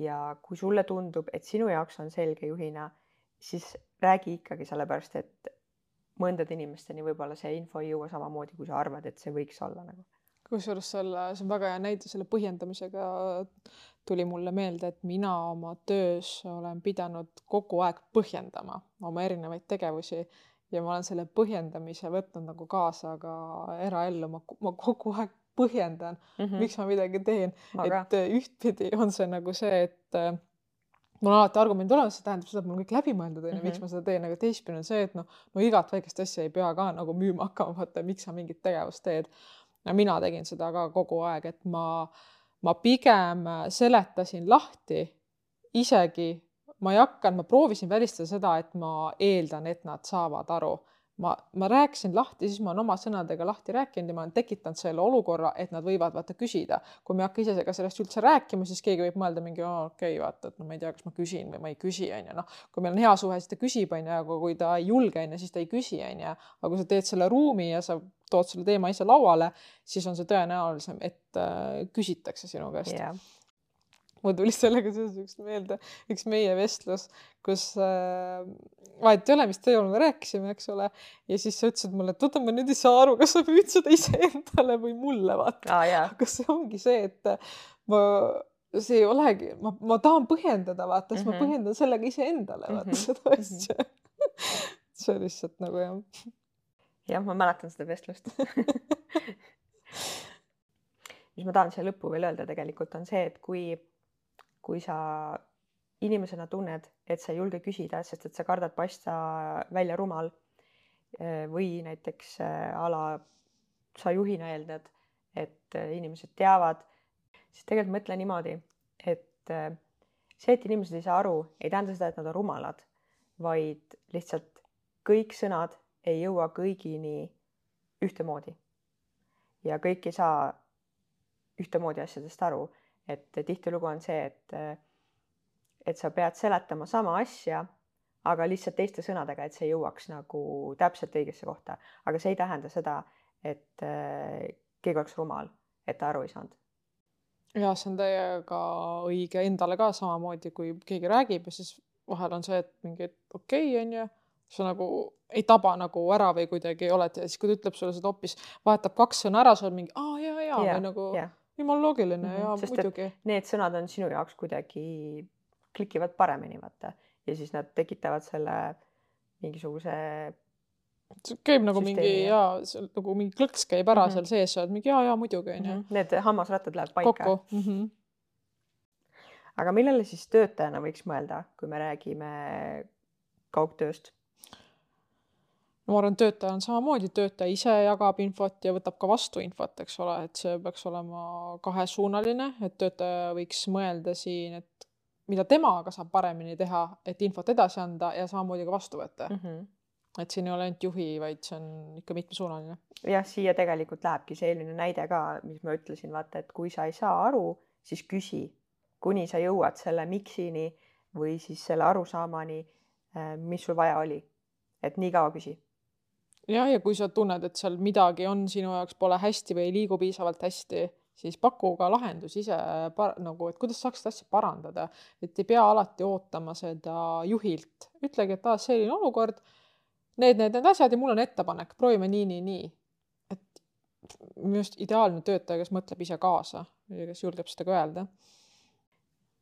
Ja kui sulle tundub, et sinu jaoks on selge juhina, siis räägi ikkagi, sellepärast et mõndade inimesteni võib-olla see info ei jõua samamoodi, kui sa arvad, et see võiks olla nagu kusjuures selle, see on väga hea näide selle põhjendamisega tuli mulle meelde, et mina oma töös olen pidanud kogu aeg põhjendama oma erinevaid tegevusi ja ma olen selle põhjendamise võtnud nagu kaasa ka eraellu, ma, ma kogu aeg põhjendan mm, -hmm. miks ma midagi teen. et ühtpidi on see nagu see, et äh, mul on alati argumendid olemas, see tähendab seda, et mul on kõik läbimõeldud, onju, miks mhm. ma seda teen, aga teistpidi on see, et noh, no igat väikest asja ei pea ka nagu müüma hakkama, vaata, miks sa mingit tegevust teed ja mina tegin seda ka kogu aeg, et ma, ma pigem seletasin lahti, isegi ma ei hakanud, ma proovisin välistada seda, et ma eeldan, et nad saavad aru ma, ma rääkisin lahti, siis ma olen oma sõnadega lahti rääkinud ja ma olen tekitanud selle olukorra, et nad võivad vaata küsida. kui me ei hakka ise ka sellest üldse rääkima, siis keegi võib mõelda mingi okei okay,, vaata, et no ma ei tea, kas ma küsin või ma ei küsi, onju, noh. kui meil on hea suhe, siis ta küsib, onju, aga kui ta ei julge, onju, siis ta ei küsi, onju. aga kui sa teed selle ruumi ja sa tood selle teema ise lauale, siis on see tõenäolisem, et äh, küsitakse sinu käest yeah mul tuli sellega seoses üks meelde, üks meie vestlus, kus äh, vahet ei ole, mis teemal me rääkisime, eks ole. ja siis sa ütlesid mulle, et oota, ma nüüd ei saa aru, kas sa müüd seda iseendale või mulle, vaata ah,. aga see ongi see, et ma, see ei olegi, ma, ma tahan põhjendada, vaata, siis mm -hmm. ma mhm. põhjendan sellega iseendale, vaata mm -hmm. seda mhm. asja see lihtsalt nagu jah. jah, ma mäletan seda vestlust mis ma tahan siia lõppu veel öelda tegelikult on see, et kui kui sa inimesena tunned, et sa ei julge küsida, sest et sa kardad paista välja rumal või näiteks eh, a la sa juhina eeldad, et eh, inimesed teavad, siis tegelikult mõtle niimoodi, et see, et inimesed ei saa aru, ei tähenda seda, et nad on rumalad, vaid lihtsalt kõik sõnad ei jõua kõigini ühtemoodi. ja kõik ei saa ühtemoodi asjadest aru et tihtilugu on see, et, et sa pead seletama sama asja, aga lihtsalt teiste sõnadega, et see jõuaks nagu täpselt õigesse kohta, aga see ei tähenda seda, et keegi oleks rumal, et ta aru ei saanud. ja see on täiega õige endale ka samamoodi, kui keegi räägib ja siis vahel on see, et mingi okei okay, onju, sa nagu ei taba nagu ära või kuidagi oled ja siis, kui ta ütleb sulle seda hoopis, vahetab kaks sõna ära, sa oled mingi aa ja, ja, ja või nagu yeah jumala loogiline mm -hmm. ja Sest, muidugi. Need sõnad on sinu jaoks kuidagi, klikivad paremini, vaata. ja siis nad tekitavad selle mingisuguse see käib nagu süsteemi, mingi ja nagu mingi klõks käib ära mm -hmm. seal sees, sa oled mingi ja, ja muidugi onju. Mhm. Need hammasrattad lähevad paika. Mm -hmm. aga millele siis töötajana võiks mõelda, kui me räägime kaugtööst? Ma arvan, töötaja on samamoodi, töötaja ise jagab infot ja võtab ka vastu infot, eks ole, et see peaks olema kahesuunaline, et töötaja võiks mõelda siin, et mida temaga saab paremini teha, et infot edasi anda ja samamoodi ka vastu võtta mm. -hmm. et siin ei ole ainult juhi, vaid see on ikka mitmesuunaline. jah, siia tegelikult lähebki see eelmine näide ka, mis ma ütlesin, vaata, et kui sa ei saa aru, siis küsi, kuni sa jõuad selle miksini või siis selle arusaamani, eh, mis sul vaja oli. et nii kaua küsi jah, ja kui sa tunned, et seal midagi on sinu jaoks pole hästi või ei liigu piisavalt hästi, siis paku ka lahendus ise par-, nagu, et kuidas saaks seda asja parandada, et ei pea alati ootama seda juhilt, ütlegi, et aa, selline olukord, need, need, need asjad ja mul on ettepanek, proovime nii, nii, nii. et minu arust ideaalne töötaja, kes mõtleb ise kaasa ja kes julgeb seda ka öelda.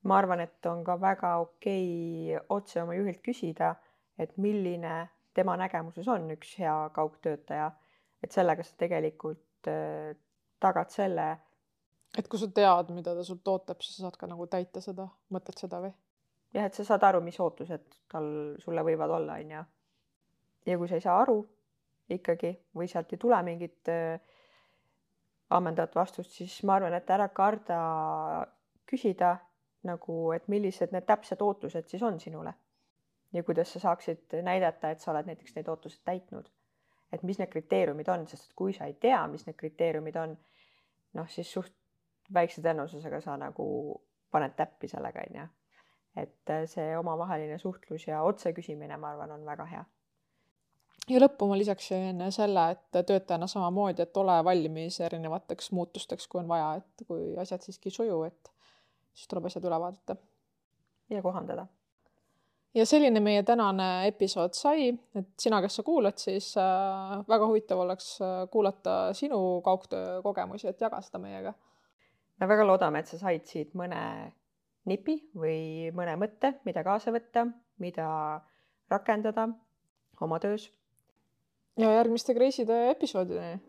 ma arvan, et on ka väga okei okay otse oma juhilt küsida, et milline tema nägemuses on üks hea kaugtöötaja, et sellega sa tegelikult äh, tagad selle. et kui sa tead, mida ta sult ootab, siis sa saad ka nagu täita seda, mõtled seda või? jah, et sa saad aru, mis ootused tal sulle võivad olla, on ju. ja kui sa ei saa aru ikkagi või sealt ei tule mingit äh, ammendavat vastust, siis ma arvan, et ära karda küsida nagu, et millised need täpsed ootused siis on sinule ja kuidas sa saaksid näidata, et sa oled näiteks neid ootuseid täitnud. et mis need kriteeriumid on, sest et kui sa ei tea, mis need kriteeriumid on, noh, siis suht väikse tõenäosusega sa nagu paned täppi sellega, onju. et äh, see omavaheline suhtlus ja otse küsimine, ma arvan, on väga hea. ja lõppu ma lisaksin selle, et töötajana samamoodi, et ole valmis erinevateks muutusteks, kui on vaja, et kui asjad siiski ei suju, et siis tuleb asjad üle vaadata. ja kohandada ja selline meie tänane episood sai, et sina, kes sa kuulad, siis äh, väga huvitav oleks äh, kuulata sinu kaugtöö kogemusi, et jaga seda meiega. me väga loodame, et sa said siit mõne nipi või mõne mõtte, mida kaasa võtta, mida rakendada oma töös. ja järgmiste Kreiside episoodideni.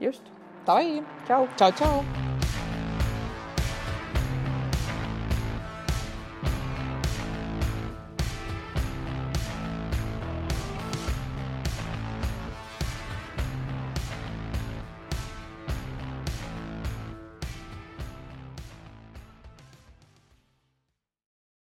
just. Davai, tšau. tšau, tšau.